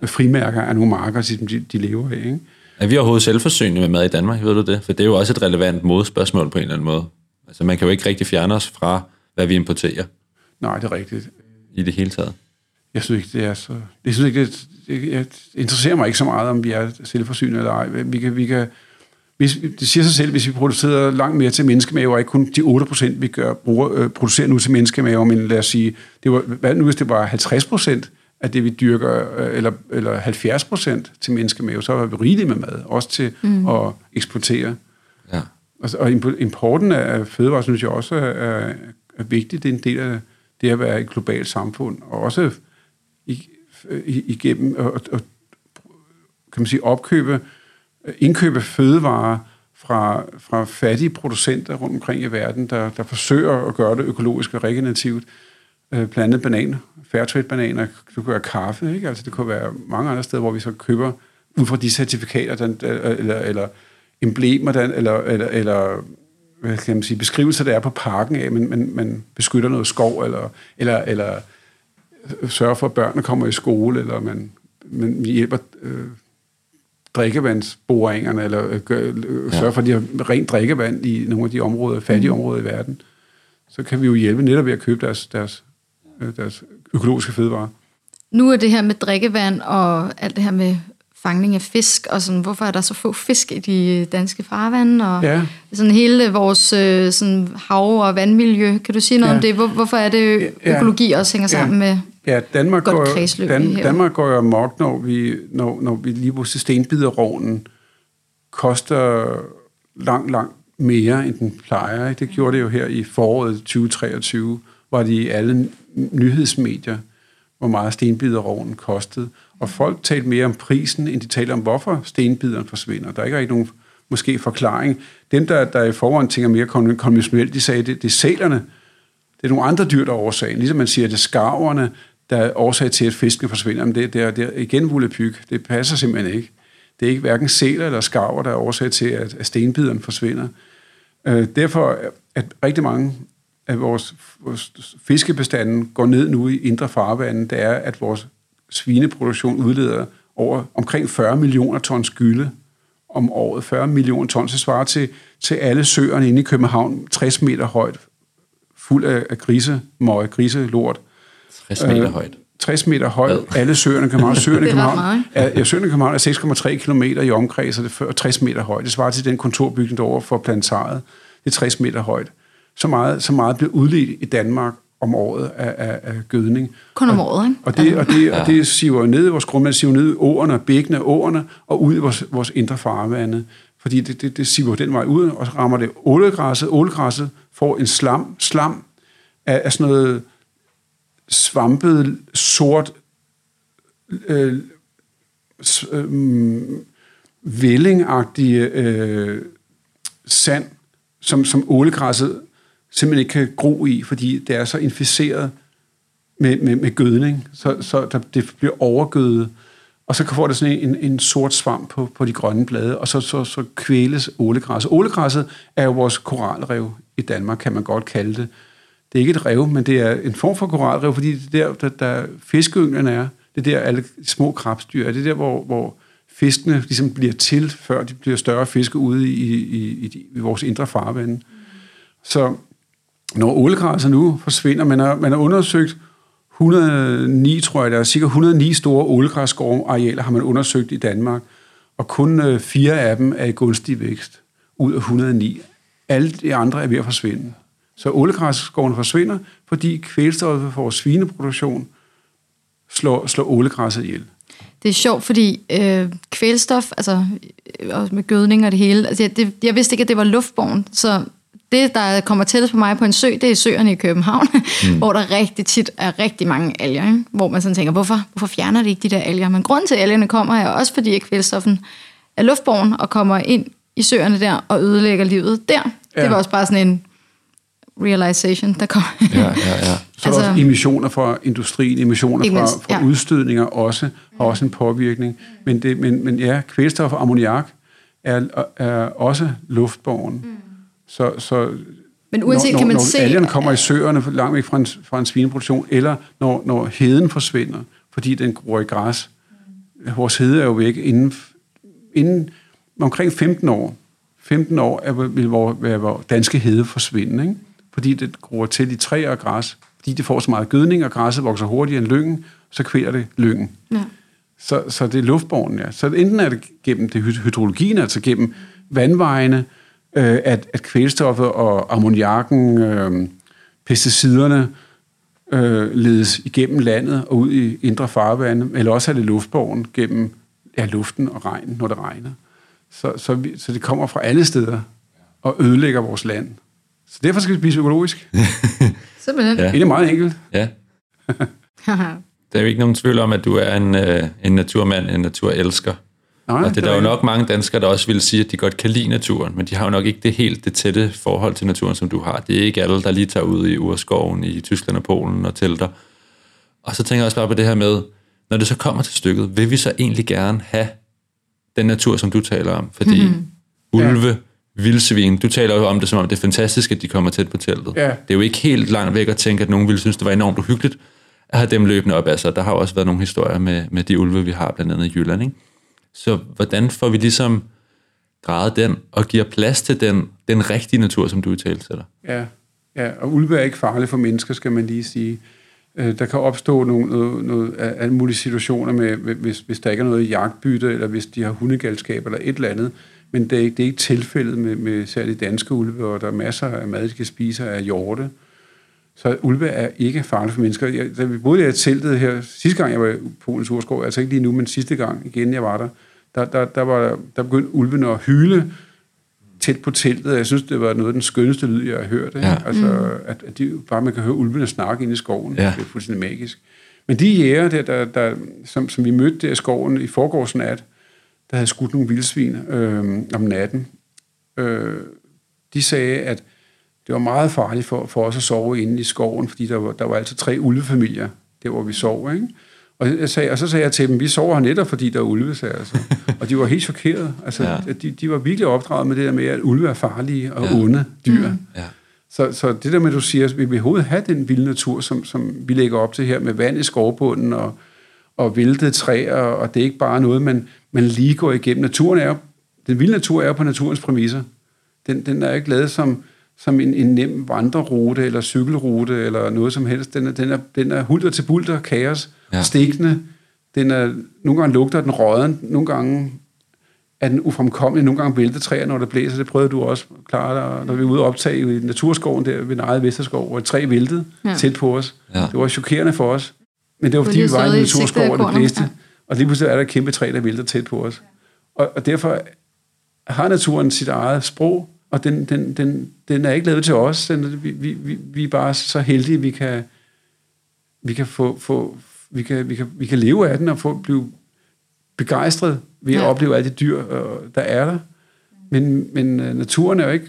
S3: frimærker af nogle marker, de, de lever af. Ikke?
S1: Er vi overhovedet selvforsynende med mad i Danmark, ved du det? For det er jo også et relevant modspørgsmål på en eller anden måde. Altså man kan jo ikke rigtig fjerne os fra, hvad vi importerer
S3: Nej, det er rigtigt.
S1: i det hele taget.
S3: Jeg synes ikke, det er så... Jeg synes ikke, det, det, jeg interesserer mig ikke så meget, om vi er selvforsynende eller ej. Vi kan, vi kan, hvis, det siger sig selv, hvis vi producerer langt mere til menneskemaver, ikke kun de 8%, vi gør, bruger, øh, producerer nu til menneskemaver, men lad os sige, det var, hvad nu hvis det var 50% af det, vi dyrker, øh, eller, eller 70% til menneskemave, så var vi rigelige med mad, også til mm. at eksportere.
S1: Ja.
S3: Og, og impo- importen af fødevarer, synes jeg også er, er, er vigtig. Det er en del af det at være et globalt samfund, og også i, i, igennem at, at, kan man sige, opkøbe, indkøbe fødevarer fra, fra fattige producenter rundt omkring i verden, der, der forsøger at gøre det økologisk og regenerativt. Øh, blandt andet banan, fairtrade-bananer, det kunne være kaffe, ikke? Altså, det kunne være mange andre steder, hvor vi så køber ud fra de certifikater, der, der, eller, eller emblemer, der, eller, eller, eller hvad kan man sige, beskrivelser, der er på parken af, men man, man beskytter noget skov, eller, eller, eller sørger for, at børnene kommer i skole, eller man, man hjælper øh, drikkevandsboringerne, eller øh, gør, øh, sørger for, at de har rent drikkevand i nogle af de områder, fattige områder i verden. Så kan vi jo hjælpe netop ved at købe deres, deres, øh, deres økologiske fødevarer.
S2: Nu er det her med drikkevand og alt det her med fangning af fisk, og sådan, hvorfor er der så få fisk i de danske farvande, og
S3: Ja.
S2: sådan hele vores øh, sådan hav- og vandmiljø. Kan du sige noget
S3: Ja.
S2: om det? Hvor, hvorfor er det
S3: Ja.
S2: økologi også hænger sammen
S3: Ja.
S2: med...
S3: Ja, Danmark
S2: Godt
S3: går,
S2: kredsløb
S3: Dan. Danmark går jo amok, når vi, når, når vi lige pludselig stenbiderovnen koster langt, langt mere, end den plejer. Det gjorde det jo her i foråret 2023, var det i alle nyhedsmedier, hvor meget stenbiderovnen kostede. Og folk talte mere om prisen, end de talte om, hvorfor stenbideren forsvinder. Der er ikke rigtig nogen måske forklaring. Dem, der, der i forvejen tænker mere konventionelt, de sagde, det, det er sælerne, det er nogle andre dyr, der er årsagen. Ligesom man siger, det er skarverne, der er årsag til, at fiskene forsvinder. Men det, det, er, det er igen vullepyg. Det passer simpelthen ikke. Det er ikke hverken sæler eller skarver, der er årsag til, at, at stenbideren forsvinder. Øh, derfor at rigtig mange af vores, vores fiskebestanden går ned nu i indre farvande, det er, at vores svineproduktion udleder over omkring 40 millioner tons gylde om året. 40 millioner tons, det svarer til, til alle søerne inde i København, 60 meter højt, fuld af, af grisemøg, griselort.
S1: 60 meter
S3: Øh,
S1: højt.
S3: 60 meter højt. Alle søerne i København. (laughs) Søerne i København, er, ja, søerne i København er 6,3 km i omkreds, og det er 60 meter højt. Det svarer til den kontorbygning derovre for plantaret. Det er 60 meter højt. Så meget, så meget bliver udledt i Danmark om året af, af, af gødning.
S2: Kun om året, ikke?
S3: Og det, og det, og det siver ned i vores grundvand, siver ned i åerne, bækkene, åerne, og ud i vores, vores indre farvande. Fordi det, det, det siver den vej ud, og så rammer det ålegræsset. Ålegræsset får en slam, slam af, af sådan noget svampet, sort, øh, s- øh, vællingagtige øh, sand, som, som ålegræsset simpelthen ikke kan gro i, fordi det er så inficeret med, med, med gødning, så, så der, det bliver overgødet, og så får det sådan en, en sort svamp på, på de grønne blade, og så, så, så kvæles ålegræsset. Ålegræsset er jo vores koralrev i Danmark, kan man godt kalde det. det er ikke et rev, men det er en form for koralrev, fordi det er der, der, der fiskeynglen er. Det er der alle små krabstyr er. Det er der, hvor, hvor fiskene ligesom bliver til, før de bliver større fiske ude i, i, i, i vores indre farvande. Så når ålegræsser nu forsvinder, man har, man har undersøgt 109, tror jeg, der er cirka 109 store ålegræsskovarealer har man undersøgt i Danmark, og kun øh, fire af dem er i gunstig vækst ud af 109. Alle de andre er ved at forsvinde. Så ålegræsskoven forsvinder, fordi kvælstoffet for vores svineproduktion slår, slår ålegræsset ihjel.
S2: Det er sjovt, fordi øh, kvælstof, altså øh, også med gødning og det hele, altså, jeg, det, jeg vidste ikke, at det var luftborn, så det, der kommer tættest på mig på en sø, det er søerne i København, mm. (laughs) hvor der rigtig tit er rigtig mange alger, ikke? hvor man sådan tænker, hvorfor, hvorfor fjerner de ikke de der alger? Men grunden til, at algerne kommer, er også fordi, at kvælstoffen er luftborn og kommer ind i søerne der og ødelægger livet der. Ja. Det var også bare sådan en realization, der kom.
S1: Ja, ja, ja. (laughs)
S3: Så altså, også emissioner fra industrien, emissioner fra, fra ja. udstødninger også, har også en påvirkning. Men, det, men, men ja, kvælstof og ammoniak er, er også luftborgen. Mm. Så, så
S2: men uanset
S3: når,
S2: kan man
S3: når
S2: se...
S3: algerne kommer i søerne langt væk fra en, fra en svineproduktion, eller når, når heden forsvinder, fordi den gror i græs. Vores hede er jo væk inden, inden omkring 15 år. 15 år er, vil vores danske hede forsvinde, ikke? fordi det gror til i træer og græs. Fordi det får så meget gødning, og græsset vokser hurtigere end lyngen, så kvæler det lyngen. Ja. Så, så det er luftborgen, ja. Så enten er det gennem det hydrologien, altså gennem vandvejene, øh, at, at kvælstoffet og ammoniakken, øh, pesticiderne, øh, ledes igennem landet og ud i indre farvande, eller også er det luftborgen gennem ja, luften og regnen, når det regner. Så, så, vi, så det kommer fra alle steder og ødelægger vores land. Så derfor skal vi spise økologisk. (laughs)
S2: Simpelthen.
S1: Ja.
S3: Det er meget enkelt.
S1: Ja. (laughs) der er jo ikke nogen tvivl om, at du er en, øh, en naturmand, en naturelsker. Nej, og det, det er der jo nok mange danskere, der også vil sige, at de godt kan lide naturen, men de har jo nok ikke det helt det tætte forhold til naturen, som du har. Det er ikke alle, der lige tager ud i urskoven i Tyskland og Polen og telter. Og så tænker jeg også bare på det her med, når det så kommer til stykket, vil vi så egentlig gerne have den natur, som du taler om? Fordi mm-hmm. ulve, ja vildsvin. Du taler jo om det, som om det er fantastisk, at de kommer tæt på teltet. Ja. Det er jo ikke helt langt væk at tænke, at nogen ville synes, det var enormt uhyggeligt at have dem løbende op. Altså, der har også været nogle historier med, med de ulve, vi har blandt andet i Jylland. Ikke? Så hvordan får vi ligesom drejet den og giver plads til den, den rigtige natur, som du talte til dig?
S3: Ja. ja, og ulve er ikke farlige for mennesker, skal man lige sige. Øh, der kan opstå nogle, noget, noget, alle mulige situationer, med, hvis, hvis der ikke er noget jagtbytte, eller hvis de har hundegalskab eller et eller andet, men det er, ikke, det er ikke tilfældet med, med særligt danske ulve, og der er masser af mad, de kan spise af hjorte. Så ulve er ikke farlige for mennesker. Jeg, da vi boede i teltet her, sidste gang jeg var i Polens Urskov, altså ikke lige nu, men sidste gang igen jeg var der, der, der, der, var, der begyndte ulven at hyle tæt på teltet. Jeg synes, det var noget af den skønneste lyd, jeg har hørt. Ja. Altså, mm. at, at de, bare man kan høre ulvene snakke inde i skoven. Ja. Det er fuldstændig magisk. Men de jæger, der, der, der, som, som vi mødte der i skoven i forgårsnat, der havde skudt nogle vildsvin øh, om natten. Øh, de sagde, at det var meget farligt for, for os at sove inde i skoven, fordi der var, der var altså tre ulvefamilier, der hvor vi sov. Ikke? Og, jeg sagde, og så sagde jeg til dem, vi sover her netop, fordi der er ulve, sagde jeg så. Og de var helt chokerede. Altså, ja. de, de var virkelig opdraget med det der med, at ulve er farlige og ja. onde dyr. Mm. Ja. Så, så det der med, at du siger, at vi vil overhovedet have den vilde natur, som, som vi lægger op til her, med vand i skovbunden og, og væltede træer, og det er ikke bare noget, man, man lige går igennem. Naturen er den vilde natur er på naturens præmisser. Den, den er ikke lavet som, som en, en nem vandrerute eller cykelrute eller noget som helst. Den er, den er, den er hulter til bulter, kaos, ja. stikkende. Den er, nogle gange lugter den råden, nogle gange er den ufremkommelig, nogle gange vælter træer, når det blæser. Det prøvede du også klare, når vi var ude og optage i naturskoven der ved eget Vesterskov, hvor et træ væltede ja. tæt på os. Ja. Det var chokerende for os. Men det var, fordi vi var i en naturskov, og det blæste. Ja. Og lige pludselig er der et kæmpe træ, der vælter tæt på os. Og, og derfor har naturen sit eget sprog, og den, den, den, den er ikke lavet til os. Den, vi, vi, vi, er bare så heldige, vi kan, vi kan, få, få, vi kan, vi kan, vi kan leve af den og få, blive begejstret ved at ja. opleve alle de dyr, der er der. Men, men øh, naturen er jo ikke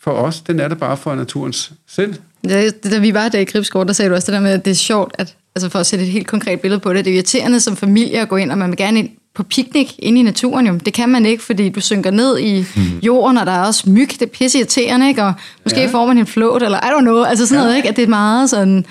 S3: for os, den er der bare for naturens selv.
S2: Ja, da vi var der i Gribskov, der sagde du også det der med, at det er sjovt, at altså for at sætte et helt konkret billede på det, det er irriterende som familie at gå ind, og man vil gerne ind på piknik inde i naturen jo. Det kan man ikke, fordi du synker ned i mm. jorden, og der er også myg, det er pisse irriterende, ikke? Og måske ja. får man en flot, eller I don't know, altså sådan ja. noget, ikke? At det er meget sådan,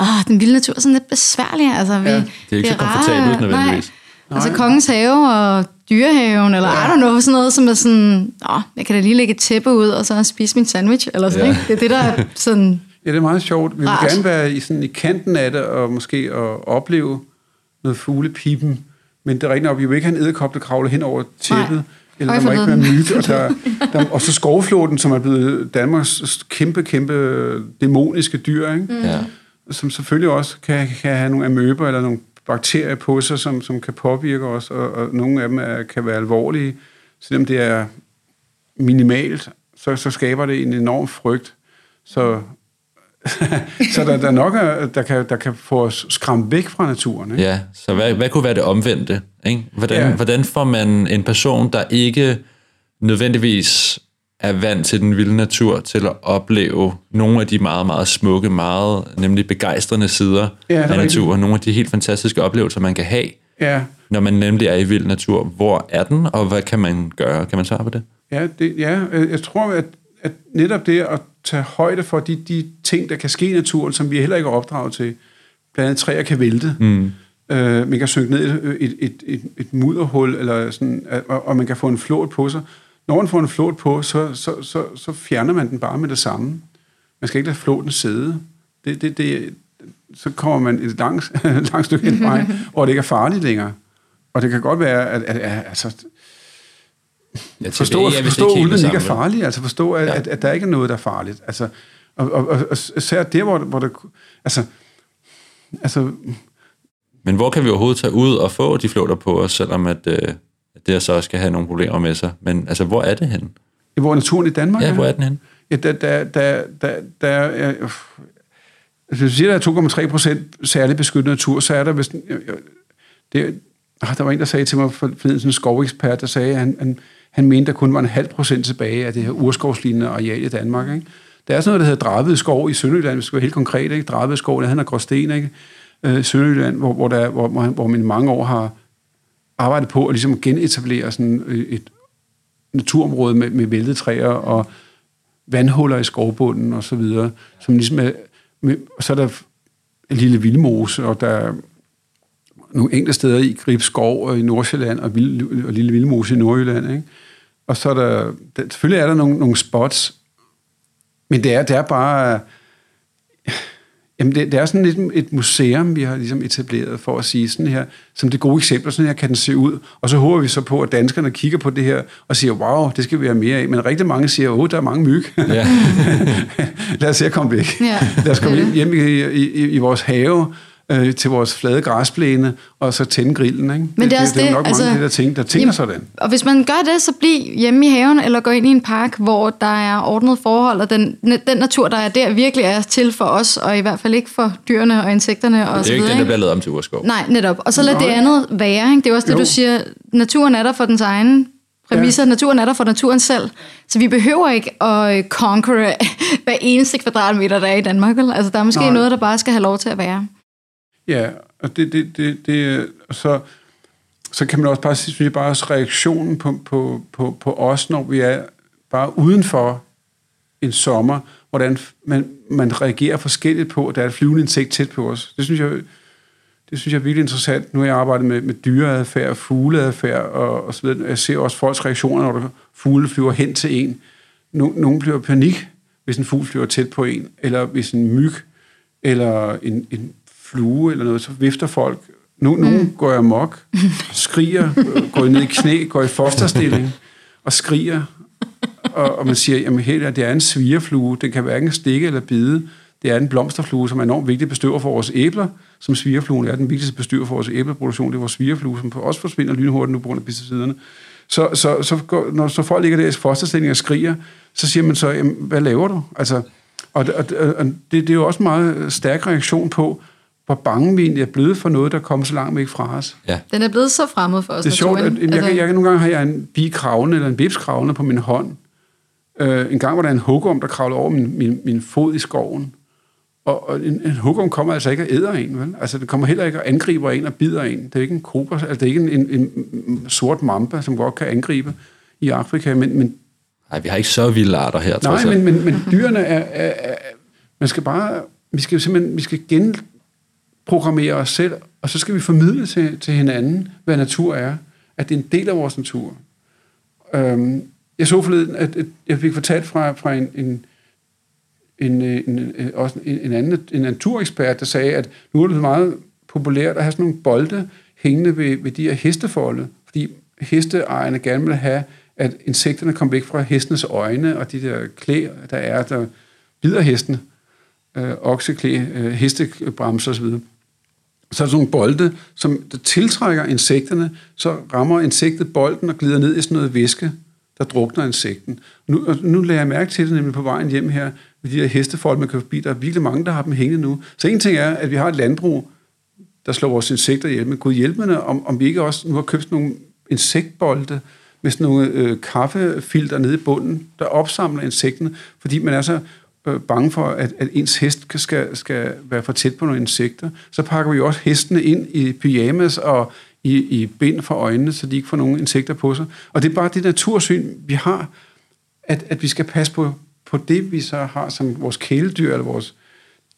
S2: åh, den vilde natur er sådan lidt besværlig, altså. Vi, ja. Det
S1: er ikke det er så komfortabelt nødvendigvis.
S2: Nej. Altså kongens have og dyrehaven, eller ja. I don't know, sådan noget, som er sådan, åh, jeg kan da lige lægge et tæppe ud, og så spise min sandwich, eller sådan, ja. ikke? Det er det, der er sådan...
S3: Ja, det er meget sjovt. Vi vil rart. gerne være i, sådan, i kanten af det, og måske at opleve noget fuglepipen, men det er rigtigt nok, vi vil ikke have en æderkop, der kravler hen over tæppet, Nej. eller der må ikke være myg, og, der, (laughs) der, og så skovflåten, som er blevet Danmarks kæmpe, kæmpe dæmoniske dyr, ikke? Mm. Ja. som selvfølgelig også kan, kan have nogle amøber eller nogle bakterier på sig, som, som kan påvirke os, og, og nogle af dem er, kan være alvorlige. Selvom det er minimalt, så, så skaber det en enorm frygt. Så, (laughs) så der, der nok er, der kan, der kan få os skræmt væk fra naturen. Ikke?
S1: Ja, så hvad, hvad kunne være det omvendte? Ikke? Hvordan, ja. hvordan får man en person, der ikke nødvendigvis er vant til den vilde natur, til at opleve nogle af de meget, meget smukke, meget nemlig begejstrende sider ja, af naturen. Nogle af de helt fantastiske oplevelser, man kan have, ja. når man nemlig er i vild natur. Hvor er den, og hvad kan man gøre? Kan man svare på det?
S3: Ja, det, ja jeg tror, at, at netop det at tage højde for de, de ting, der kan ske i naturen, som vi heller ikke er opdraget til. Blandt andet træer kan vælte. Mm. Øh, man kan synke ned i et, et, et, et mudderhul, eller sådan, og, og man kan få en flåt på sig når man får en flåt på, så, så, så, så fjerner man den bare med det samme. Man skal ikke lade flåten sidde. Det, det, det, så kommer man et langt, (laughs) langt stykke hen vej, hvor det ikke er farligt længere. Og det kan godt være, at, at, at altså, jeg forstå, at forstå, at ulden ikke er farlig. Altså forstå, at, ja. at, at der ikke er noget, der er farligt. Altså, og, og, og, og især der, hvor, hvor der... Altså, altså,
S1: Men hvor kan vi overhovedet tage ud og få de flåter på os, selvom at, øh, det så skal have nogle problemer med sig. Men altså, hvor er det henne?
S3: Hvor er naturen i Danmark?
S1: Ja, hvor er den henne?
S3: Ja, der, der, der, der, der er, hvis du siger, der er 2,3 procent særligt beskyttet natur, så er der vist... Det, ah, der var en, der sagde til mig for sådan en skovekspert, der sagde, at han, han, han mente, der kun var en halv procent tilbage af det her urskovslignende areal i Danmark. Ikke? Der er sådan noget, der hedder Dravede Skov i Sønderjylland, hvis vi skal være helt konkret. Ikke? Dravede Skov, der hedder Gråsten, ikke? Øh, Sønderjylland, hvor, hvor, der, hvor, hvor man i mange år har arbejdet på at ligesom genetablere sådan øh, et naturområde med, med væltede træer og vandhuller i skovbunden og så videre, som ligesom er, med, og så er der en lille vildmose, og der er nogle enkelte steder i Gribskov og i Nordsjælland og, vild, og lille vildmose i Nordjylland, ikke? Og så er der, der selvfølgelig er der nogle, nogle spots, men det er, det er bare, Jamen, det, det er sådan lidt et museum, vi har ligesom etableret for at sige sådan her, som det gode eksempel, sådan her kan den se ud. Og så håber vi så på, at danskerne kigger på det her og siger, wow, det skal vi have mere af. Men rigtig mange siger, åh, der er mange myg. Ja. (laughs) Lad os se at komme væk. Ja. Lad os komme hjem i, i, i vores have øh, til vores flade græsplæne, og så tænde grillen. Ikke?
S2: Men det,
S3: er,
S2: det,
S3: det, det er nok altså, mange af de der ting, der tænker jamen, sådan.
S2: Og hvis man gør det, så bliv hjemme i haven, eller gå ind i en park, hvor der er ordnet forhold, og den, den natur, der er der, virkelig er til for os, og i hvert fald ikke for dyrene og insekterne. Og
S1: det er jo ikke den, der bliver lavet om til urskov.
S2: Nej, netop. Og så lad det andet være. Ikke? Det er også det, jo. du siger. Naturen er der for dens egen præmisser. Ja. Naturen er der for naturen selv. Så vi behøver ikke at conquer (laughs) hver eneste kvadratmeter, der er i Danmark. Altså, der er måske Nej. noget, der bare skal have lov til at være.
S3: Ja, og det, det, det, det så, så kan man også bare sige, bare også reaktionen på, på, på, på os, når vi er bare udenfor en sommer, hvordan man, man reagerer forskelligt på, at der er et flyvende insekt tæt på os. Det synes jeg, det synes jeg er virkelig interessant. Nu har jeg arbejdet med, med dyreadfærd, fugleadfærd og, og så videre. Jeg ser også folks reaktioner, når der fugle flyver hen til en. Nogle bliver panik, hvis en fugl flyver tæt på en, eller hvis en myg eller en, en flue eller noget, så vifter folk. Nu, mm. Nogen går jeg mok, skriger, går ned i knæ, går i fosterstilling og skriger. Og, og man siger, jamen helt det er en svigerflue. Den kan hverken stikke eller bide. Det er en blomsterflue, som er enormt vigtig bestøver for vores æbler, som svigerfluen er den vigtigste bestøver for vores æbleproduktion. Det er vores svigerflue, som også forsvinder lynhurtigt nu på grund af pesticiderne. Så, så, så går, når så folk ligger der i fosterstilling og skriger, så siger man så, jamen, hvad laver du? Altså, og, og, og det, det er jo også en meget stærk reaktion på, hvor bange vi egentlig er blevet for noget, der kommer så langt væk fra os.
S2: Ja. Den er blevet så fremmed for os.
S3: Det er sjovt, at jeg, altså... jeg, jeg, nogle gange har jeg en bikravne eller en bibskravne på min hånd. Uh, en gang var der en hugorm, der kravlede over min, min, min fod i skoven. og, og en, en hugorm kommer altså ikke og æder en, vel? Altså, det kommer heller ikke og angriber en og bider en. Det er ikke en kobra, altså det er ikke en, en, en sort mamba, som godt kan angribe i Afrika, men... men
S1: Nej, vi har ikke så vilde arter her,
S3: Nej, men, men, men dyrene er, er, er... Man skal bare... Vi skal simpelthen vi skal programmere os selv, og så skal vi formidle til, til hinanden, hvad natur er. At det er en del af vores natur. Øhm, jeg så forleden, at, at jeg fik fortalt fra, fra en, en en, øh, en, en, også en, en anden en naturekspert, der sagde, at nu er det meget populært at have sådan nogle bolde hængende ved, ved de her hestefolde, fordi hesteejerne gerne vil have, at insekterne kommer væk fra hestenes øjne, og de der klæ, der er, der bider hestene, øh, okseklæ, øh, hestebremser osv. Så er der sådan nogle bolde, som tiltrækker insekterne, så rammer insektet bolden og glider ned i sådan noget væske, der drukner insekten. Nu, nu lader jeg mærke til det nemlig på vejen hjem her, med de her hestefolk, man kan forbi. Der er virkelig mange, der har dem hængende nu. Så en ting er, at vi har et landbrug, der slår vores insekter ihjel. Men gud hjælpende, om, om vi ikke også nu har købt nogle insektbolde med sådan nogle øh, kaffefilter nede i bunden, der opsamler insekterne, fordi man er så øh, bange for, at, at ens hest skal, skal være for tæt på nogle insekter. Så pakker vi også hestene ind i pyjamas og i, i bind for øjnene, så de ikke får nogle insekter på sig. Og det er bare det natursyn, vi har, at, at vi skal passe på, på det, vi så har som vores kæledyr, eller vores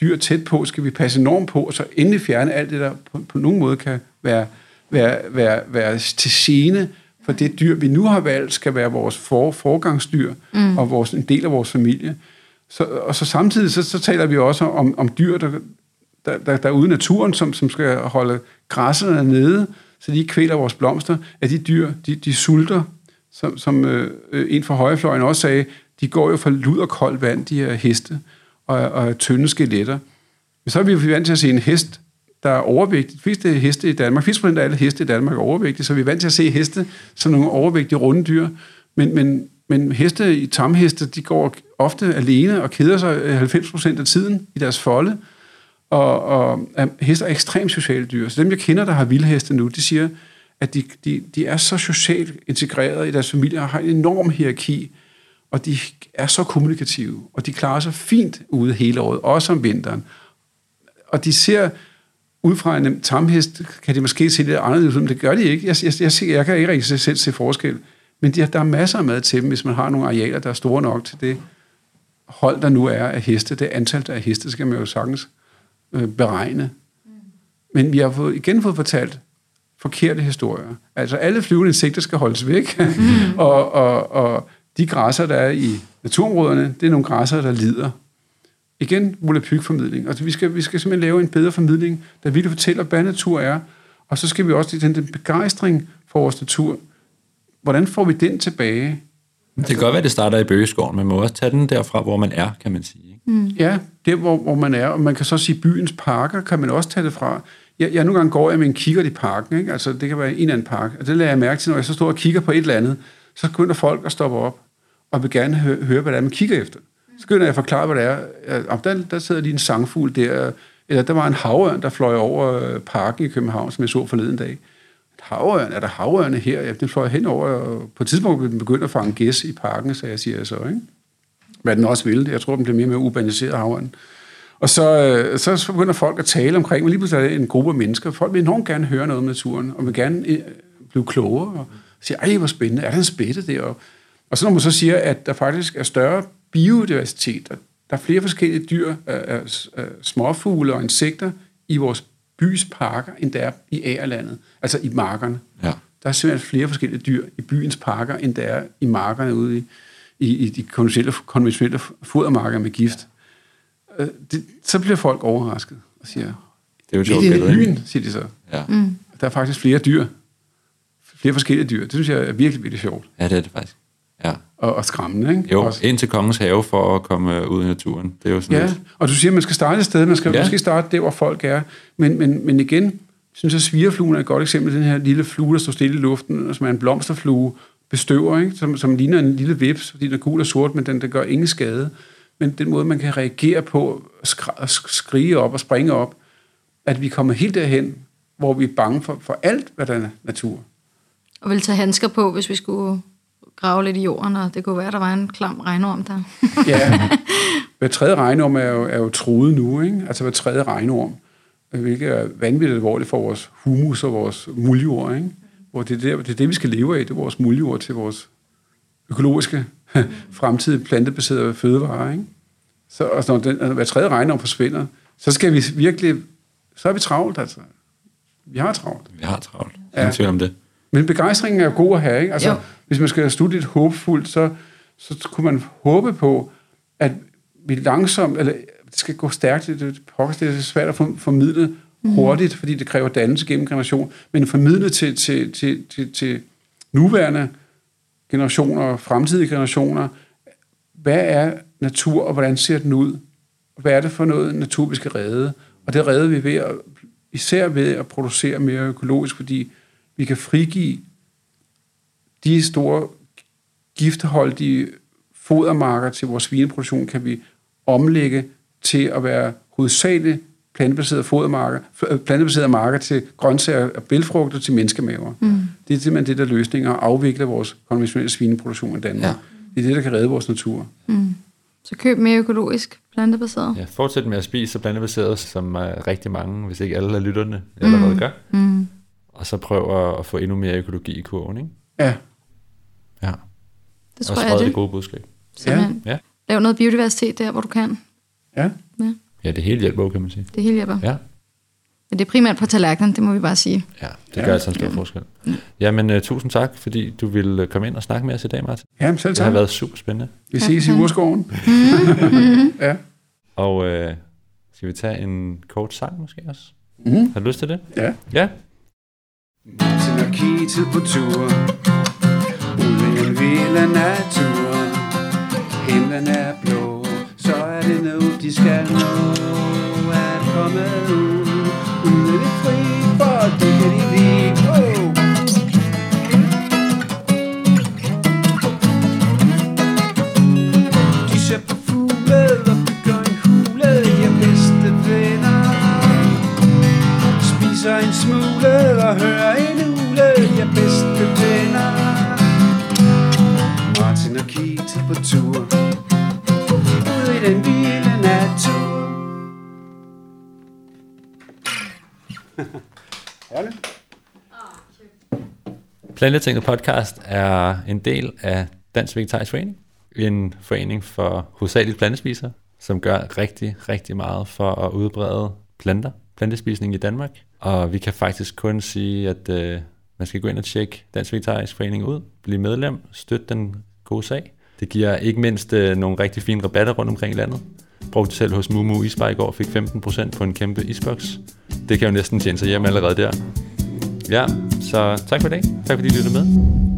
S3: dyr tæt på, skal vi passe enormt på, og så endelig fjerne alt det, der på, på nogen måde kan være, være, være, være til scene for det dyr, vi nu har valgt, skal være vores for, forgangsdyr, mm. og vores, en del af vores familie. Så, og så samtidig, så, så taler vi også om, om dyr, der, der, der, der er ude i naturen, som, som skal holde græsserne nede, så de ikke kvæler vores blomster, at de dyr, de, de sulter, som, som øh, en fra højrefløjen også sagde, de går jo for lud og koldt vand, de her heste, og, og tynde skeletter. Men så er vi jo vant til at se en hest, der er overvægtig. De fleste heste i Danmark, 80% af alle heste i Danmark er overvægtige, så vi er vant til at se heste som nogle overvægtige runde dyr. Men, men, men heste i tamheste, de går ofte alene og keder sig øh, 90% af tiden i deres folde. Og, og heste er ekstremt sociale dyr. Så dem, jeg kender, der har vildheste nu, de siger, at de, de, de er så socialt integreret i deres familie og har en enorm hierarki og de er så kommunikative, og de klarer sig fint ude hele året, også om vinteren. Og de ser, ud fra en tamhest, kan de måske se lidt anderledes ud, men det gør de ikke. Jeg, jeg, jeg, jeg kan ikke rigtig selv se forskel. Men de, der er masser af mad til dem, hvis man har nogle arealer, der er store nok til det hold, der nu er af heste. Det antal af heste skal man jo sagtens øh, beregne. Men vi har fået, igen fået fortalt forkerte historier. Altså alle flyvende insekter skal holdes væk, mm. (laughs) og, og, og de græsser, der er i naturområderne, det er nogle græsser, der lider. Igen, volapykformidling. Altså, vi skal, vi skal simpelthen lave en bedre formidling, der virkelig fortæller, hvad natur er. Og så skal vi også den, den begejstring for vores natur. Hvordan får vi den tilbage?
S1: Det kan godt være, at det starter i bøgeskoven. Man må også tage den derfra, hvor man er, kan man sige.
S3: Mm. Ja, der hvor, hvor man er. Og man kan så sige, byens parker kan man også tage det fra. Jeg, jeg nogle gange går jeg med en kigger i parken. Ikke? Altså, det kan være en eller anden park. Og det lader jeg mærke til, når jeg så står og kigger på et eller andet. Så begynder folk at stoppe op og vil gerne høre, høre hvad det er, man kigger efter. Så begynder jeg at forklare, hvad det er. Om der, der sidder lige en sangfugl der, eller der var en havørn, der fløj over øh, parken i København, som jeg så forleden dag. Havørn, er der havørne her? Ja, den fløj hen over, og på et tidspunkt blev den begyndt at fange gæs i parken, så jeg siger så, ikke? Hvad den også ville. Jeg tror, den blev mere og mere urbaniseret havørn. Og øh, så, så begynder folk at tale omkring, men lige pludselig er det en gruppe af mennesker. Folk vil enormt gerne høre noget om naturen, og vil gerne øh, blive klogere, og siger, ej, hvor spændende, er der en spætte deroppe? Og så når man så siger, at der faktisk er større biodiversitet, der er flere forskellige dyr, øh, småfugle og insekter i vores bys parker, end der er i ærelandet, altså i markerne. Ja. Der er simpelthen flere forskellige dyr i byens parker, end der er i markerne ude i, i, i de konventionelle, konventionelle fodermarker med gift. Øh, det, så bliver folk overrasket og siger, det er jo sjovt, det er byen, siger de så. Ja. Mm. Der er faktisk flere dyr. Flere forskellige dyr. Det synes jeg er virkelig, virkelig sjovt.
S1: Ja, det er det faktisk
S3: ja. og, og skræmmende. Ikke?
S1: Jo, Også. ind til kongens have for at komme øh, ud i naturen. Det er jo sådan
S3: ja, lidt. og du siger, at man skal starte et sted, man skal ja. måske starte der, hvor folk er. Men, men, men igen, synes jeg, svigerfluen er et godt eksempel. Den her lille flue, der står stille i luften, som er en blomsterflue, bestøver, ikke? Som, som ligner en lille vips, fordi den er gul og sort, men den der gør ingen skade. Men den måde, man kan reagere på, at skrige op og springe op, at vi kommer helt derhen, hvor vi er bange for, for alt, hvad der er natur.
S2: Og vil tage handsker på, hvis vi skulle grave lidt i jorden, og det kunne være, at der var en klam regnorm der. (laughs)
S3: ja, (laughs) hver tredje regnorm er jo, er jo truet nu, ikke? Altså hver tredje regnorm, hvilket er vanvittigt alvorligt for vores humus og vores muljord, ikke? Hvor det er, der, det er det, vi skal leve af, det er vores muljord til vores økologiske, (laughs) fremtidige plantebaserede fødevarer, ikke? Så og når, den, når hver tredje regnorm forsvinder, så skal vi virkelig, så er vi travlt, altså. Vi har travlt.
S1: Vi har travlt. Ingen ja. om det.
S3: Men begejstringen er god at have, ikke? Altså, jo. Hvis man skal studie lidt håbefuldt, så, så kunne man håbe på, at vi langsomt, eller det skal gå stærkt, det, det, det er svært at formidle mm. hurtigt, fordi det kræver dannelse gennem generation, men formidle til, til, til, til, til nuværende generationer og fremtidige generationer, hvad er natur, og hvordan ser den ud? Hvad er det for noget natur, vi skal redde? Og det redder vi ved at, især ved at producere mere økologisk, fordi vi kan frigive de store giftholdige fodermarker til vores svineproduktion, kan vi omlægge til at være hovedsageligt plantebaserede fodermarker, øh, plantebaserede marker til grøntsager og bælfrugter til menneskemaver. Mm. Det er simpelthen det, der løsninger at afvikle vores konventionelle svineproduktion i Danmark. Ja. Det er det, der kan redde vores natur. Mm.
S2: Så køb mere økologisk plantebaseret.
S1: Ja, fortsæt med at spise plantebaseret, som er rigtig mange, hvis ikke alle af lytterne allerede mm. gør. Mm. Og så prøv at få endnu mere økologi i kurven, ikke?
S3: Ja.
S1: Ja.
S2: Det tror og jeg er det.
S1: det gode budskab.
S2: Simpelthen. Ja. Lav noget biodiversitet der, hvor du kan.
S3: Ja.
S2: Ja,
S1: ja det hele hjælper kan man sige.
S2: Det hele hjælper.
S1: Ja.
S2: Men det er primært på tallerkenen, det må vi bare sige.
S1: Ja, det gør ja. altså en stor ja. forskel. Jamen, uh, tusind tak, fordi du ville komme ind og snakke med os i dag, Martin.
S3: Ja, selv tak.
S1: Det har været super spændende.
S3: Vi ses ja. i urskoven. (laughs)
S1: ja. Og uh, skal vi tage en kort sang måske også?
S3: Mm.
S1: Har du lyst til det?
S3: Ja.
S1: Ja.
S3: Martin og Ketil på tur ud i en vild natur Himlen er blå. Så er det nu, de skal nå At komme ud. Ud i det fri For det kan de lide oh. De ser på fugle Og bygger en hule Jeg bedste venner Spiser en smule Og hører en på tur Ud i den vilde natur (laughs) Herligt.
S1: Plantetinget podcast er en del af Dansk Vegetarisk Forening. En forening for hovedsageligt plantespisere, som gør rigtig, rigtig meget for at udbrede planter, plantespisning i Danmark. Og vi kan faktisk kun sige, at øh, man skal gå ind og tjekke Dansk Vegetarisk Forening ud, blive medlem, støtte den gode sag. Det giver ikke mindst øh, nogle rigtig fine rabatter rundt omkring i landet. Brugte selv hos Mumu Isbar i går, fik 15% på en kæmpe isboks. Det kan jo næsten tjene sig hjem allerede der. Ja, så tak for det. Tak fordi I lyttede med.